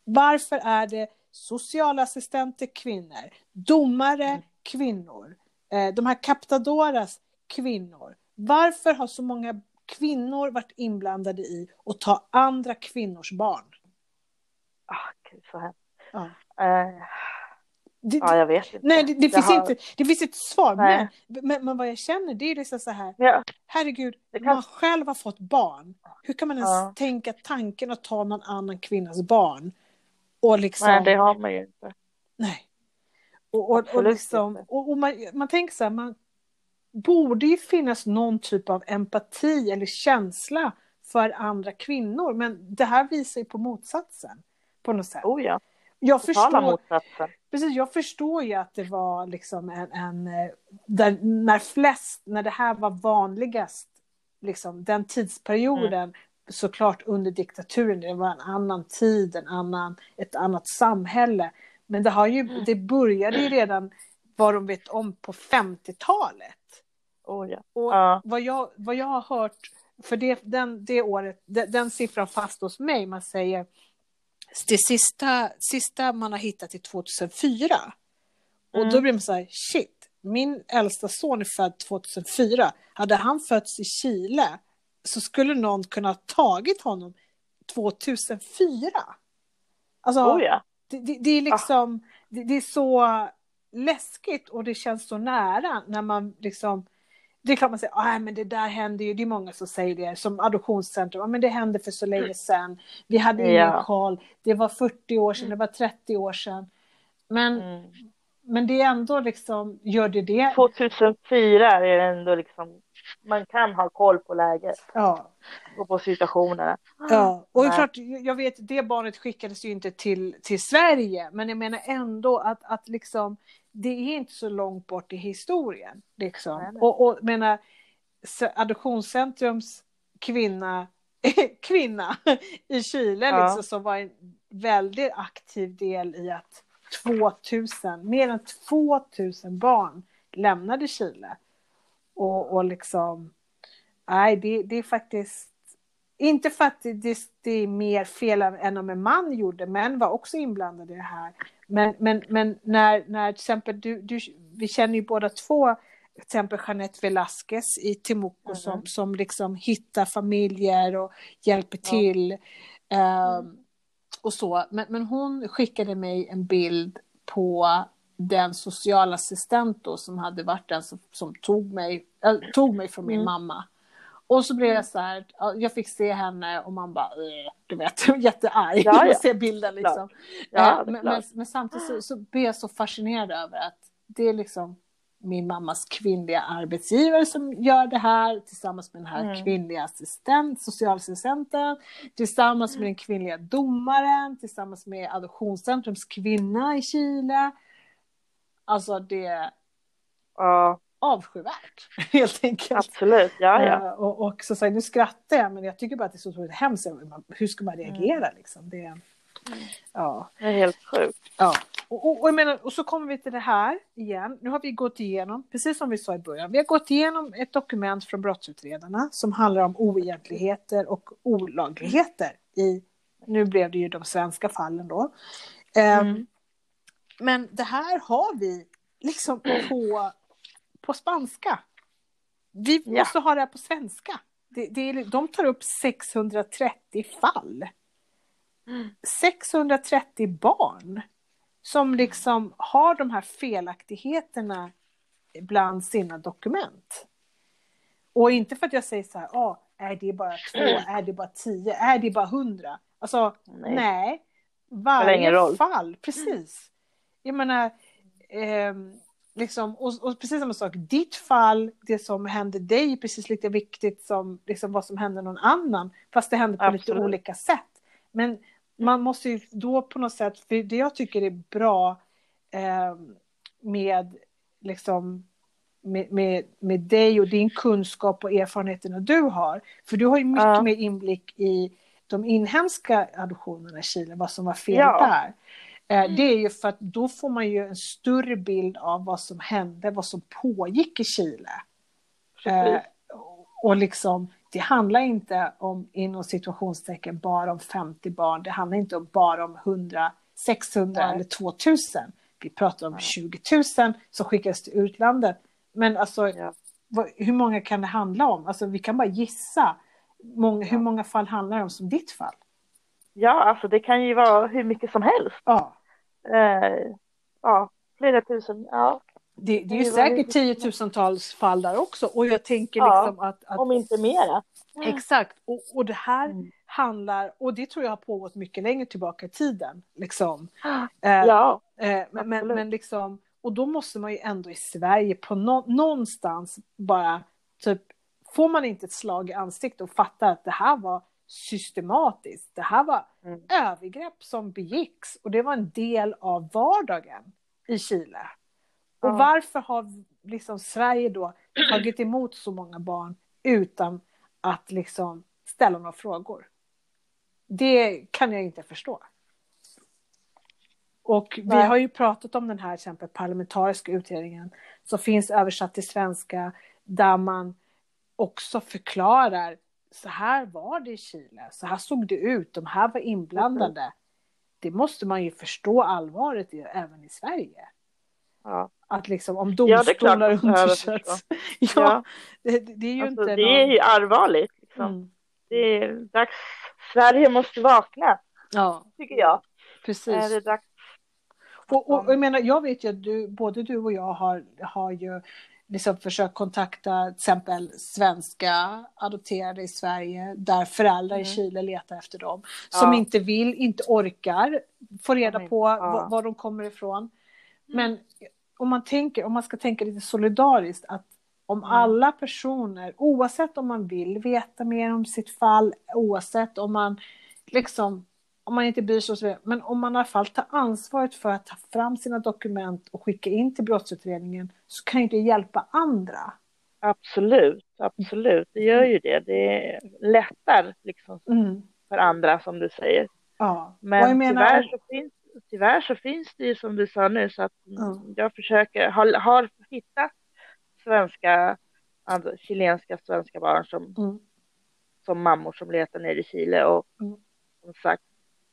Varför är det socialassistenter kvinnor, domare mm. kvinnor, eh, de här captadoras kvinnor? Varför har så många kvinnor varit inblandade i att ta andra kvinnors barn. Ah, gud, så hemskt. Ja. Eh, Det, ja, jag vet inte. nej, det, det, finns har- inte, det finns ett svar, men, men, men vad jag känner det är liksom så här, Ja, herregud, kan- man själv har fått barn. Hur kan man ens Ja. tänka tanken att ta någon annan kvinnas barn? Och liksom, nej, det har man ju inte. nej. Och, och, och, liksom, och, och man, man tänker så här, man borde ju finnas någon typ av empati eller känsla för andra kvinnor, men det här visar ju på motsatsen på något sätt. Oh ja, Jag totala förstår, motsatsen. Precis, jag förstår ju att det var liksom en, en eh, där, när flest, när det här var vanligast, liksom den tidsperioden, Mm. såklart under diktaturen, det var en annan tid, en annan, ett annat samhälle. Men det, har ju, Mm. det började ju redan, vad de vet om, på 50-talet. Oh ja. Och Ja. vad, jag, vad jag har hört, för det, den, det året, den, den siffran fast hos mig, man säger det sista, sista man har hittat är 2004. Och Mm. då blir man så här, shit, min äldsta son är född 2004. Hade han fötts i Chile så skulle någon kunna ha tagit honom 2004. Alltså, Oh ja. det, det, det är liksom, det, det är så läskigt och det känns så nära när man liksom det är klart man säger, ah, men det där hände ju, det är många som säger det, som adoptionscentrum, men det hände för så länge sedan, vi hade ingen Ja. koll, det var 40 år sedan, det var 30 år sedan. Men, Mm. men det är ändå liksom, gör det det? 2004 är det ändå liksom, man kan ha koll på läget Ja, och på situationerna. ja. och Nej. klart, jag vet, det barnet skickades ju inte till, till Sverige, men jag menar ändå att, att liksom, det är inte så långt bort i historien. Liksom. Nej, nej. Och, och menar, Adoptionscentrums kvinna, kvinna i Chile Ja. liksom, som var en väldigt aktiv del i att 2000, mer än 2000 barn lämnade Chile. Och, och liksom, nej det, det är faktiskt, inte för att det, det är mer fel än om en man gjorde, män var också inblandade i det här. Men, men, men när, när till exempel du, du, vi känner ju båda två, till exempel Jeanette Velasquez i Temuco Mhm. som, som liksom hittar familjer och hjälper Ja. till. ehm, och så. Men, men hon skickade mig en bild på den socialassistent då, som hade varit den som, som tog, mig, äh, tog mig från min Mm. mamma. Och så blev jag så här, ja, jag fick se henne och man bara, "Ugh", du vet, jättearg Ja, ja. ser bilden liksom. Ja, Eh, men, men, men samtidigt så, så blir jag så fascinerad över att det är liksom min mammas kvinnliga arbetsgivare som gör det här tillsammans med den här Mm. kvinnliga assistent, socialassistenten, tillsammans med den kvinnliga domaren, tillsammans med Adoptionscentrums kvinna i Chile. Alltså det Ja, avskyvärt helt enkelt. absolut. Ja, ja. Eh, Och, och så säger nu skrattar jag, men jag tycker bara att det är så otroligt hemskt. Hur ska man reagera liksom? Det, ja. Det är helt sjukt. Ja, och, och, och, jag menar, och så kommer vi till det här igen. Nu har vi gått igenom, precis som vi sa i början, vi har gått igenom ett dokument från brottsutredarna som handlar om oegentligheter och olagligheter i, nu blev det ju de svenska fallen då. Mm. Men det här har vi liksom på, på spanska. Vi Ja. måste ha det här på svenska. Det, det är, de tar upp 630 fall. 630 barn som liksom har de här felaktigheterna bland sina dokument. Och inte för att jag säger så här, ah, är det bara två, är det bara tio, är det bara hundra? Alltså, nej. Nej. Varje fall, precis. Jag menar, ehm, liksom, och, och precis samma sak, ditt fall, det som hände dig är precis lika viktigt som liksom, vad som hände någon annan, fast det hände på lite Absolut. olika sätt. Men man måste ju då på något sätt, för det jag tycker är bra ehm, med liksom med, med, med dig och din kunskap och erfarenheterna du har. För du har ju mycket Ja. mer inblick i de inhemska adoptionerna i Chile, vad som var fel Ja. där. Eh, Det är ju för att då får man ju en större bild av vad som hände, vad som pågick i Chile. Eh, och liksom, det handlar inte om, inom situationstecken, bara om 50 barn. Det handlar inte om bara om 100, 600 Nej. eller 2000. Vi pratar om 20 000 som skickas till utlandet. Men alltså, Ja. vad, hur många kan det handla om? Alltså vi kan bara gissa. Många, hur många fall handlar det om som ditt fall? Ja, alltså det kan ju vara hur mycket som helst. Ja. Eh, ja, flera tusen. Ja. Det, det är ju säkert tiotusentals fall där också. Och jag tänker liksom ja, att, att... Om inte mera. Exakt. Och, och det här mm. handlar, och det tror jag har pågått mycket längre tillbaka i tiden. Liksom. Ja, eh, men, men, men, liksom, och då måste man ju ändå i Sverige på no, någonstans bara, typ, får man inte ett slag i ansiktet och fatta att det här var systematiskt. Det här var mm. övergrepp som begicks och det var en del av vardagen i Chile. Och ja. varför har liksom Sverige då tagit emot så många barn utan att liksom ställa några frågor? Det kan jag inte förstå. Och vi har ju pratat om den här exempel, parlamentariska utredningen som finns översatt till svenska där man också förklarar så här var det i Chile, så här såg det ut, de här var inblandade. Mm. Det måste man ju förstå allvaret i även i Sverige. Ja. Att liksom om domstolar ja, undersöks. ja, ja. Det, det, är ju alltså, inte Det någon... är ju allvarligt. Liksom. Mm. Det är dags. Sverige måste vakna. Ja. Tycker jag. Precis. Är det dags och, och, och, jag menar, jag vet ju att du, både du och jag har, har ju liksom försökt kontakta till exempel svenska adopterade i Sverige där föräldrar mm. i Chile letar efter dem. Som ja. inte vill, inte orkar få reda på ja. var, de kommer ifrån. Mm. Men om man, tänker, om man ska tänka lite solidariskt att om mm. alla personer, oavsett om man vill veta mer om sitt fall, oavsett om man liksom om man inte bryr sig, och så vidare. men om man i alla fall tar ansvaret för att ta fram sina dokument och skicka in till brottsutredningen så kan det hjälpa andra. Absolut, absolut, det gör ju det. Det lättar liksom mm. för andra som du säger. Ja. Men menar... tyvärr, så finns, tyvärr så finns det ju som du sa nu så att mm. jag försöker, har, har hittat svenska, alltså, chilenska svenska barn som, mm. som mammor som letar ner i Chile och mm. som sagt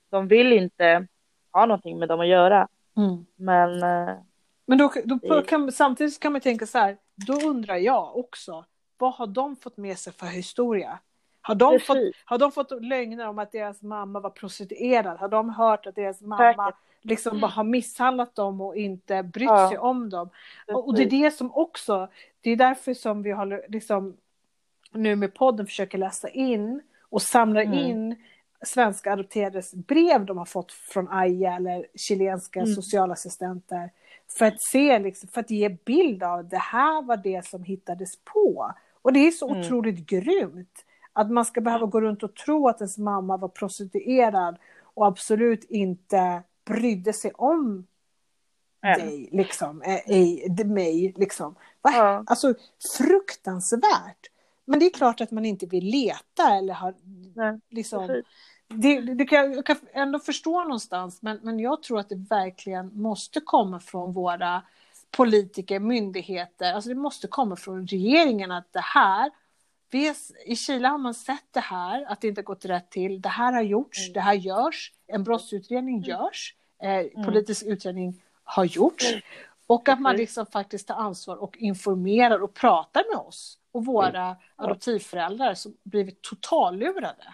de vill inte ha någonting med dem att göra. Mm. Men, eh, Men då, då kan, samtidigt kan man tänka så här, då undrar jag också, vad har de fått med sig för historia? Har de, fått, har de fått lögner om att deras mamma var prostituerad? Har de hört att deras mamma Säkert. liksom bara har misshandlat dem och inte brytt ja. sig om dem? Och, och det är det som också, det är därför som vi har liksom nu med podden försöker läsa in och samla mm. in svenska adopterades brev de har fått från AIA eller chilenska mm. socialassistenter. För att se, liksom, för att ge bild av det här var det som hittades på. Och det är så mm. otroligt grymt. Att man ska behöva gå runt och tro att ens mamma var prostituerad och absolut inte brydde sig om mm. dig, liksom, äh, mig, liksom. Ja. Alltså fruktansvärt. Men det är klart att man inte vill leta eller har Nej, liksom, det, det kan, jag kan ändå förstå någonstans, men, men jag tror att det verkligen måste komma från våra politiker, myndigheter, alltså det måste komma från regeringen att det här, vi, i Chile har man sett det här, att det inte gått rätt till, det här har gjorts, mm. det här görs, en brottsutredning mm. görs, eh, mm. politisk utredning har gjorts, mm. Och att man liksom faktiskt tar ansvar och informerar och pratar med oss och våra mm. adoptivföräldrar som blivit totallurade.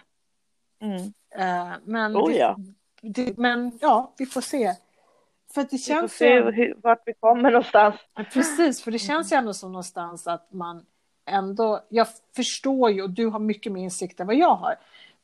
Mm. Uh, men, oh, ja. Det, det, men ja, vi får se. För det känns vi får se hur, vart vi kommer någonstans. Precis, för det känns ju ändå som någonstans att man ändå, jag förstår ju, och du har mycket mer insikt än vad jag har,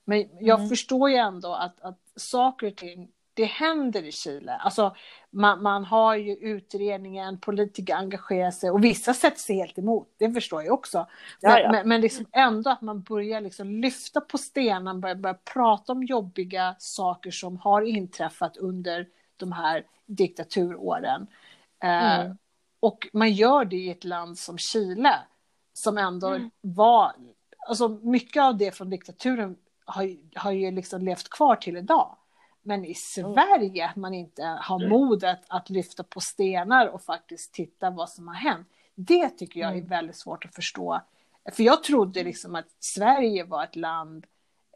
men jag mm. förstår ju ändå att, att saker och ting det händer i Chile. Alltså, man, man har ju utredningen, politiker engagerar sig och vissa sätter sig helt emot, det förstår jag också. Men, ja, men, men liksom ändå att man börjar liksom lyfta på stenen, börjar, börjar prata om jobbiga saker som har inträffat under de här diktaturåren. Eh, mm. Eh, och man gör det i ett land som Chile, som ändå mm. var... Alltså mycket av det från diktaturen har, har ju liksom levt kvar till idag. Men i Sverige, att man inte har mm. modet att lyfta på stenar och faktiskt titta vad som har hänt. Det tycker jag är mm. väldigt svårt att förstå. För jag trodde liksom att Sverige var ett land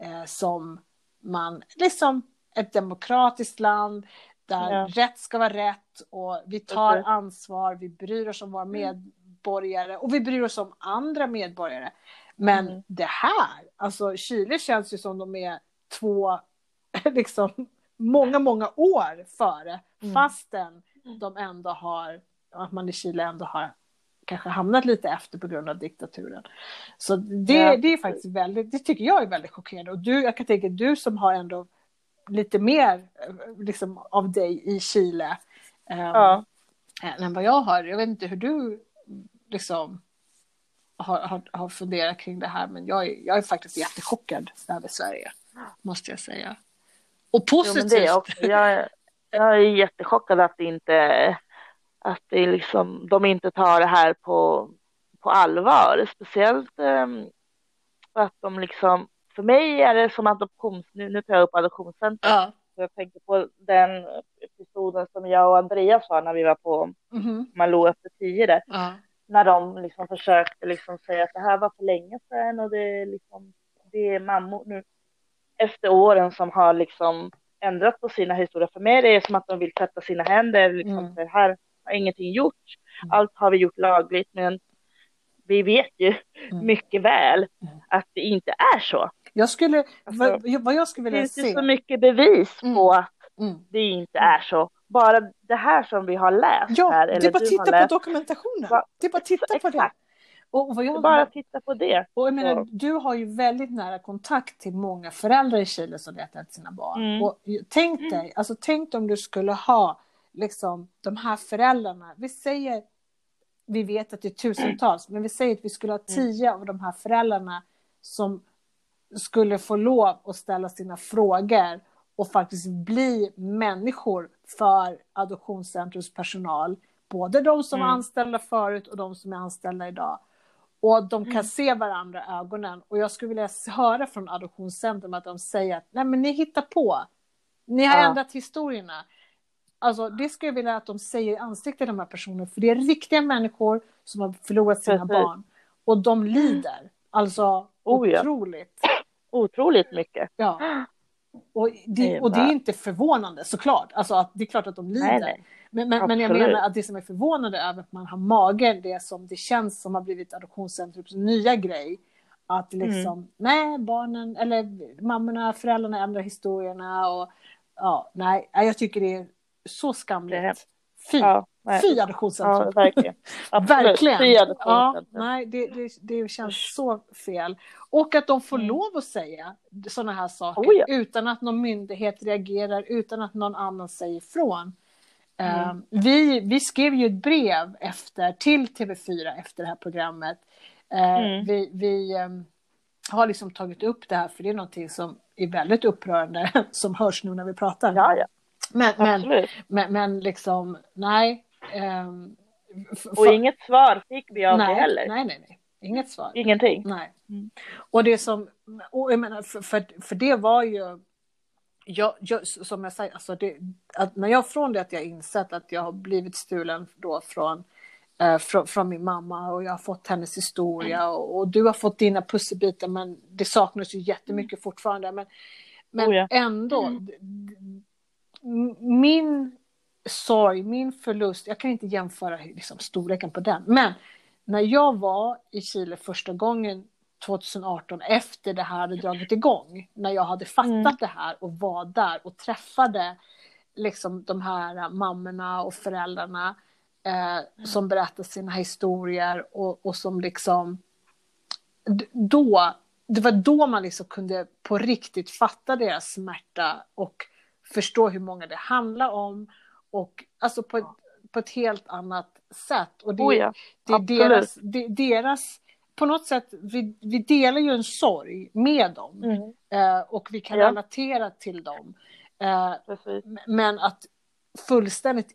eh, som man, liksom ett demokratiskt land där ja. rätt ska vara rätt och vi tar ansvar, vi bryr oss om våra mm. medborgare och vi bryr oss om andra medborgare. Men mm. det här, alltså Chile känns ju som de är två, liksom många, många år före, mm. fastän de ändå har, att man i Chile ändå har kanske hamnat lite efter på grund av diktaturen. Så det, ja. det är faktiskt väldigt, det tycker jag är väldigt chockerande. Och du, jag kan tänka du som har ändå lite mer liksom, av dig i Chile um, ja. än vad jag har. Jag vet inte hur du liksom har, har, har funderat kring det här, men jag är, jag är faktiskt jättechockad över Sverige, måste jag säga. Och positivt. Jo, jag, också. Jag, jag är jättechockad att det inte att det liksom, de inte tar det här på, på allvar. Speciellt um, att de liksom, för mig är det som adoptions, nu, nu tar jag upp adoptionscentret. Ja. Jag tänker på den episoden som jag och Andreas har när vi var på mm -hmm. Malou efter tio där. Ja. När de liksom försökte liksom säga att det här var för länge sedan och det är liksom, det är mammor nu efter åren som har liksom ändrat på sina historier. För mig är det som att de vill tvätta sina händer. Liksom, mm. för här har ingenting gjorts. Mm. Allt har vi gjort lagligt, men vi vet ju mm. mycket väl mm. att det inte är så. Jag skulle, alltså, vad, jag skulle vilja se. Det finns så mycket bevis mm. på att mm. det inte är så. Bara det här som vi har läst ja, här. Ja, det är bara att titta på dokumentationen. Va, det är bara att titta på det. Och, jag, bara titta på det. Och jag menar, du har ju väldigt nära kontakt till många föräldrar i Chile som letar efter sina barn. Mm. Och tänk dig, alltså tänk om du skulle ha liksom, de här föräldrarna, vi säger, vi vet att det är tusentals, men vi säger att vi skulle ha mm. tio av de här föräldrarna som skulle få lov att ställa sina frågor och faktiskt bli människor för Adoptionscentrums personal. Både de som mm. var anställda förut och de som är anställda idag. Och de kan mm. se varandra i ögonen. Och jag skulle vilja höra från Adoptionscentrum att de säger att nej men ni hittar på. Ni har ja. ändrat historierna. Alltså, det skulle jag vilja att de säger i ansiktet till de här personerna, för det är riktiga människor som har förlorat sina Precis. barn. Och de lider. Alltså, oh, ja. otroligt. Otroligt mycket. Ja. Och det, och det är inte förvånande såklart. Alltså, att, det är klart att de lider. Nej, nej. Men, men, men, jag menar att det som är förvånande är att man har magen, det som det känns som har blivit Adoptionscentrums nya grej. Att liksom, mm. nej, barnen, eller mammorna, föräldrarna ändrar historierna och ja, nej, jag tycker det är så skamligt. Fy, ja, fy adoptionscentrum. Ja, verkligen. verkligen. Fy ja, nej, det, det, det känns så fel. Och att de får mm. lov att säga sådana här saker oh, ja. utan att någon myndighet reagerar, utan att någon annan säger ifrån. Mm. Uh, vi, vi skrev ju ett brev efter, till TV4 efter det här programmet. Uh, mm. Vi, vi um, har liksom tagit upp det här för det är någonting som är väldigt upprörande som hörs nu när vi pratar. Ja, ja. Men, men, men, men, liksom, nej. Um, och inget svar fick vi av nej, det heller. Nej, nej, nej. Inget svar. Ingenting. Nej. Mm. Och det som, och jag menar, för, för, för det var ju, jag, jag, som jag säger, alltså det, att när jag från det att jag insett att jag har blivit stulen då från, eh, från, från, min mamma och jag har fått hennes historia mm. och, och, du har fått dina pusselbitar men det saknas ju jättemycket fortfarande. Men, men oh ja. ändå, mm min sorg, min förlust, jag kan inte jämföra liksom, storleken på den, men när jag var i Chile första gången 2018 efter det här hade dragit igång, när jag hade fattat mm. det här och var där och träffade liksom de här mammorna och föräldrarna eh, mm. som berättar sina historier och, och som liksom då, det var då man liksom kunde på riktigt fatta deras smärta och förstå hur många det handlar om och alltså på ett, på ett helt annat sätt. Och det, oh ja, det är deras, det, deras, på något sätt, vi, vi delar ju en sorg med dem mm. eh, och vi kan ja. relatera till dem. Eh, men att fullständigt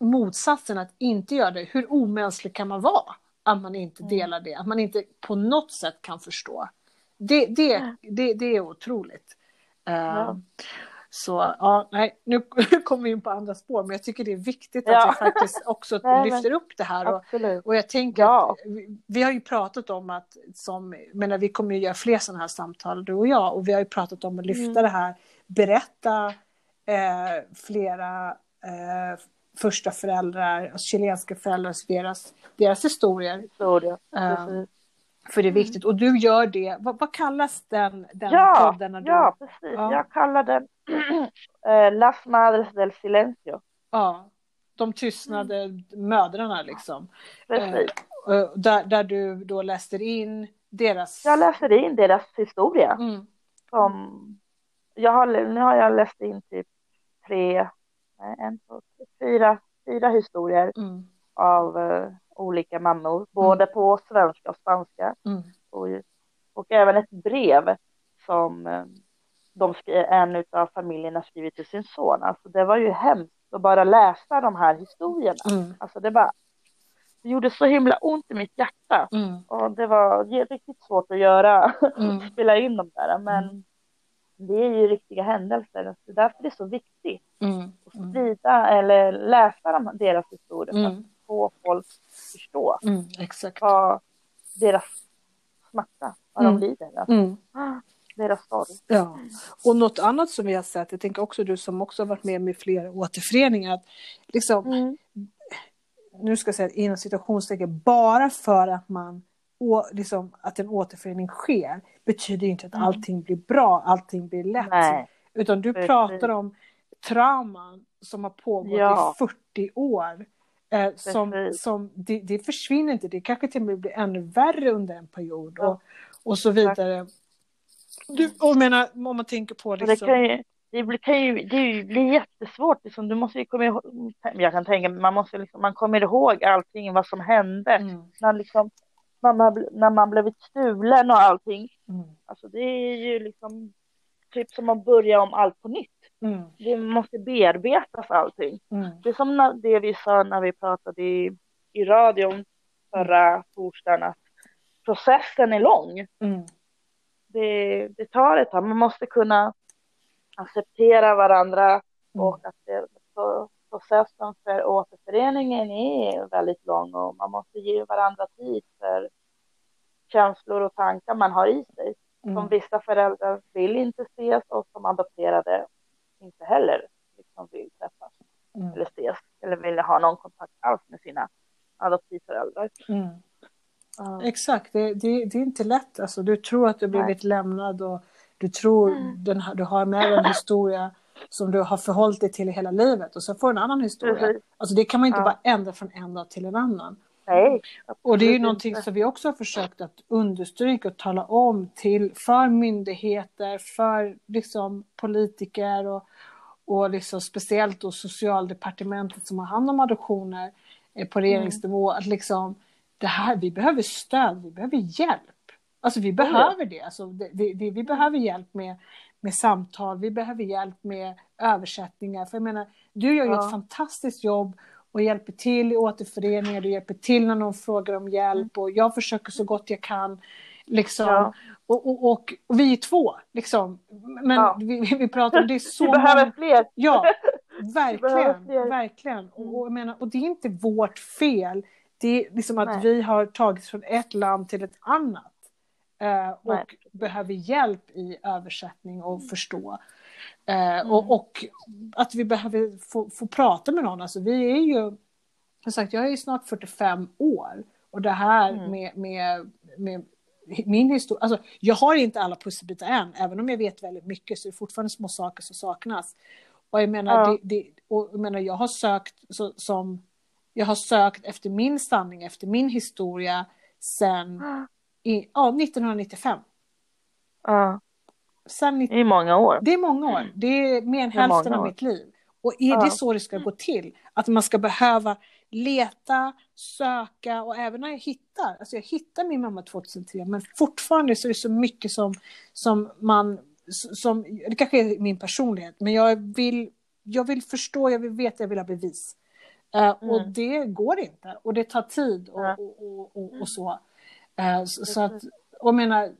motsatsen att inte göra det, hur omänsklig kan man vara? Att man inte mm. delar det, att man inte på något sätt kan förstå. Det, det, det, det är otroligt. Uh, ja. Så ja, nej, nu kommer vi in på andra spår, men jag tycker det är viktigt att ja. jag faktiskt också nej, lyfter upp det här. Och, och jag tänker ja. att vi, vi, har ju pratat om att, som, menar, vi kommer ju göra fler sådana här samtal, du och jag, och vi har ju pratat om att lyfta mm. det här, berätta eh, flera eh, första föräldrar, alltså chilenska föräldrar, deras, deras historier. Historia, um, för det är viktigt. Och du gör det, vad, vad kallas den, den ja, podden? När du... Ja, precis. Ja. Jag kallar den eh, Las Madres del Silencio. Ja, de tystnade mm. mödrarna liksom. Precis. Eh, där, där du då läste in deras... Jag läser in deras historia. Mm. Som jag har, nu har jag läst in typ tre, en, två, fyra, fyra historier mm. av uh, olika mammor, mm. både mm. på svenska och spanska. Mm. Och, och även ett brev som uh, de en av familjerna skrivit till sin son. Alltså det var ju hemskt att bara läsa de här historierna. Mm. Alltså det bara det gjorde så himla ont i mitt hjärta. Mm. Och det var riktigt svårt att göra, mm. spela in dem där. Men mm. det är ju riktiga händelser. Det är därför det är så viktigt mm. att mm. sprida eller läsa de, deras historier för att mm. få folk förstå Exakt. vad deras smärta, vad de lider. Alltså. Deras sorg. Ja. Och något annat som vi har sett, jag tänker också du som också har varit med med flera återföreningar, att liksom nu ska jag säga inom citationstecken, bara för att man liksom, att en återförening sker betyder inte att mm. allting blir bra, allting blir lätt. Nej. Utan du Precis. pratar om trauman som har pågått ja. i 40 år. Eh, som, som, det, det, försvinner inte, det kanske till och med blir ännu värre under en period och, och så vidare. Du, och menar, om man tänker på liksom... det, det blir, kan ju, det blir jättesvårt. Liksom. Du måste ju komma ihåg, jag kan tänka man måste liksom, man kommer ihåg allting, vad som hände. Mm. När, liksom, man, när man blivit stulen och allting. Mm. Alltså det är ju liksom typ som att börja om allt på nytt. Mm. Det måste bearbetas allting. Mm. Det är som det vi sa när vi pratade i, i radion förra torsdagen, att processen är lång. Mm. Det, det tar ett tag, man måste kunna acceptera varandra mm. och att det, processen för återföreningen är väldigt lång och man måste ge varandra tid för känslor och tankar man har i sig. Mm. Som vissa föräldrar vill inte ses och som adopterade inte heller liksom vill träffas mm. eller ses eller vill ha någon kontakt alls med sina adoptivföräldrar. Mm. Uh. Exakt, det, det, det, är inte lätt. Alltså, du tror att du blivit Nej. lämnad och du tror mm. den, du har med en historia som du har förhållit dig till hela livet och så får du en annan historia. Mm. Alltså det kan man inte ja. bara ändra från en dag till en annan. Nej, och det är ju någonting inte. som vi också har försökt att understryka och tala om till för myndigheter, för liksom politiker och, och liksom speciellt då socialdepartementet som har hand om adoptioner eh, på regeringsnivå. Mm. Att liksom, det här, vi behöver stöd, vi behöver hjälp. Alltså vi behöver det. Alltså, det, det, vi behöver hjälp med, med samtal, vi behöver hjälp med översättningar. För jag menar, du gör ju ja. ett fantastiskt jobb och hjälper till i återföreningar, du hjälper till när någon frågar om hjälp och jag försöker så gott jag kan. Liksom. Ja. Och, och, och, och, vi är två, liksom. Men ja. vi, vi pratar om det är så Vi behöver många... fler. Ja, verkligen. verkligen. Och, jag menar, och det är inte vårt fel. Det är liksom att Nej. vi har tagits från ett land till ett annat. Eh, och Nej. behöver hjälp i översättning och mm. förstå. Eh, mm. och, och, att vi behöver få, få prata med någon. Alltså, vi är ju, som sagt, jag är ju snart 45 år och det här mm. med, med, med min historia, alltså jag har inte alla pusselbitar än, även om jag vet väldigt mycket så är det fortfarande små saker som saknas. Och jag menar, ja. det, det, och jag, menar jag har sökt så, som, jag har sökt efter min sanning, efter min historia sen i, ja, 1995. Ja. Det är många år. Det är många år. Det är mer än hälften av mitt liv. Och är ja. det så det ska gå till? Att man ska behöva leta, söka och även när jag hittar, alltså jag hittar min mamma 2003 men fortfarande så är det så mycket som, som man, som, det kanske är min personlighet, men jag vill, jag vill förstå, jag vill veta, jag vill ha bevis. Uh, mm. Och det går inte och det tar tid och, och, och, och, och så. Uh, så, så, att, och menar,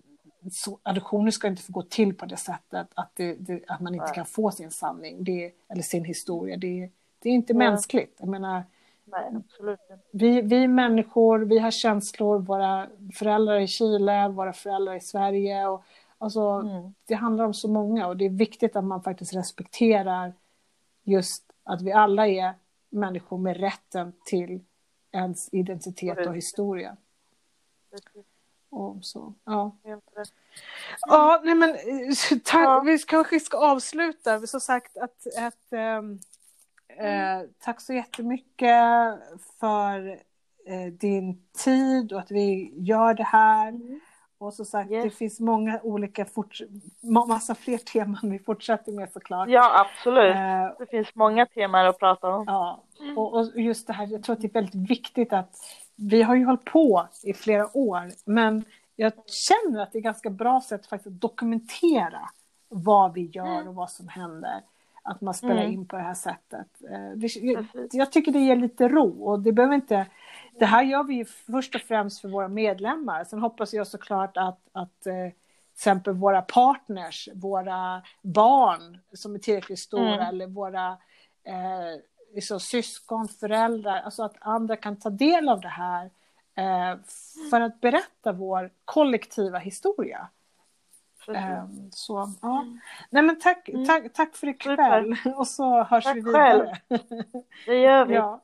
så, adoptioner ska inte få gå till på det sättet att, det, det, att man inte Nej. kan få sin sanning det, eller sin historia. Det, det är inte Nej. mänskligt. Jag menar, Nej, Vi, vi människor, vi har känslor, våra föräldrar i Chile, våra föräldrar i Sverige. Och, alltså, mm. Det handlar om så många och det är viktigt att man faktiskt respekterar just att vi alla är människor med rätten till ens identitet och historia. Och så, ja. Ja, nej men tack, ja. vi kanske ska avsluta. Som sagt, att, att ähm, äh, tack så jättemycket för äh, din tid och att vi gör det här. Mm. Och som sagt, yes. det finns många olika, fort, massa fler teman vi fortsätter med såklart. Ja, absolut. Uh, det finns många teman att prata om. Ja, och, och, just det här, jag tror att det är väldigt viktigt att vi har ju hållit på i flera år, men jag känner att det är ganska bra sätt faktiskt att dokumentera vad vi gör mm. och vad som händer. Att man spelar mm. in på det här sättet. Det, jag, jag tycker det ger lite ro och det behöver inte det här gör vi ju först och främst för våra medlemmar. Sen hoppas jag såklart att, att eh, till exempel våra partners, våra barn som är tillräckligt stora mm. eller våra eh, liksom, syskon, föräldrar, alltså att andra kan ta del av det här eh, för att berätta vår kollektiva historia. Um, så, ja. Mm. Nej, men tack, mm. tack, tack för ikväll och så hörs tack vi vidare. Själv. Det gör vi. Ja,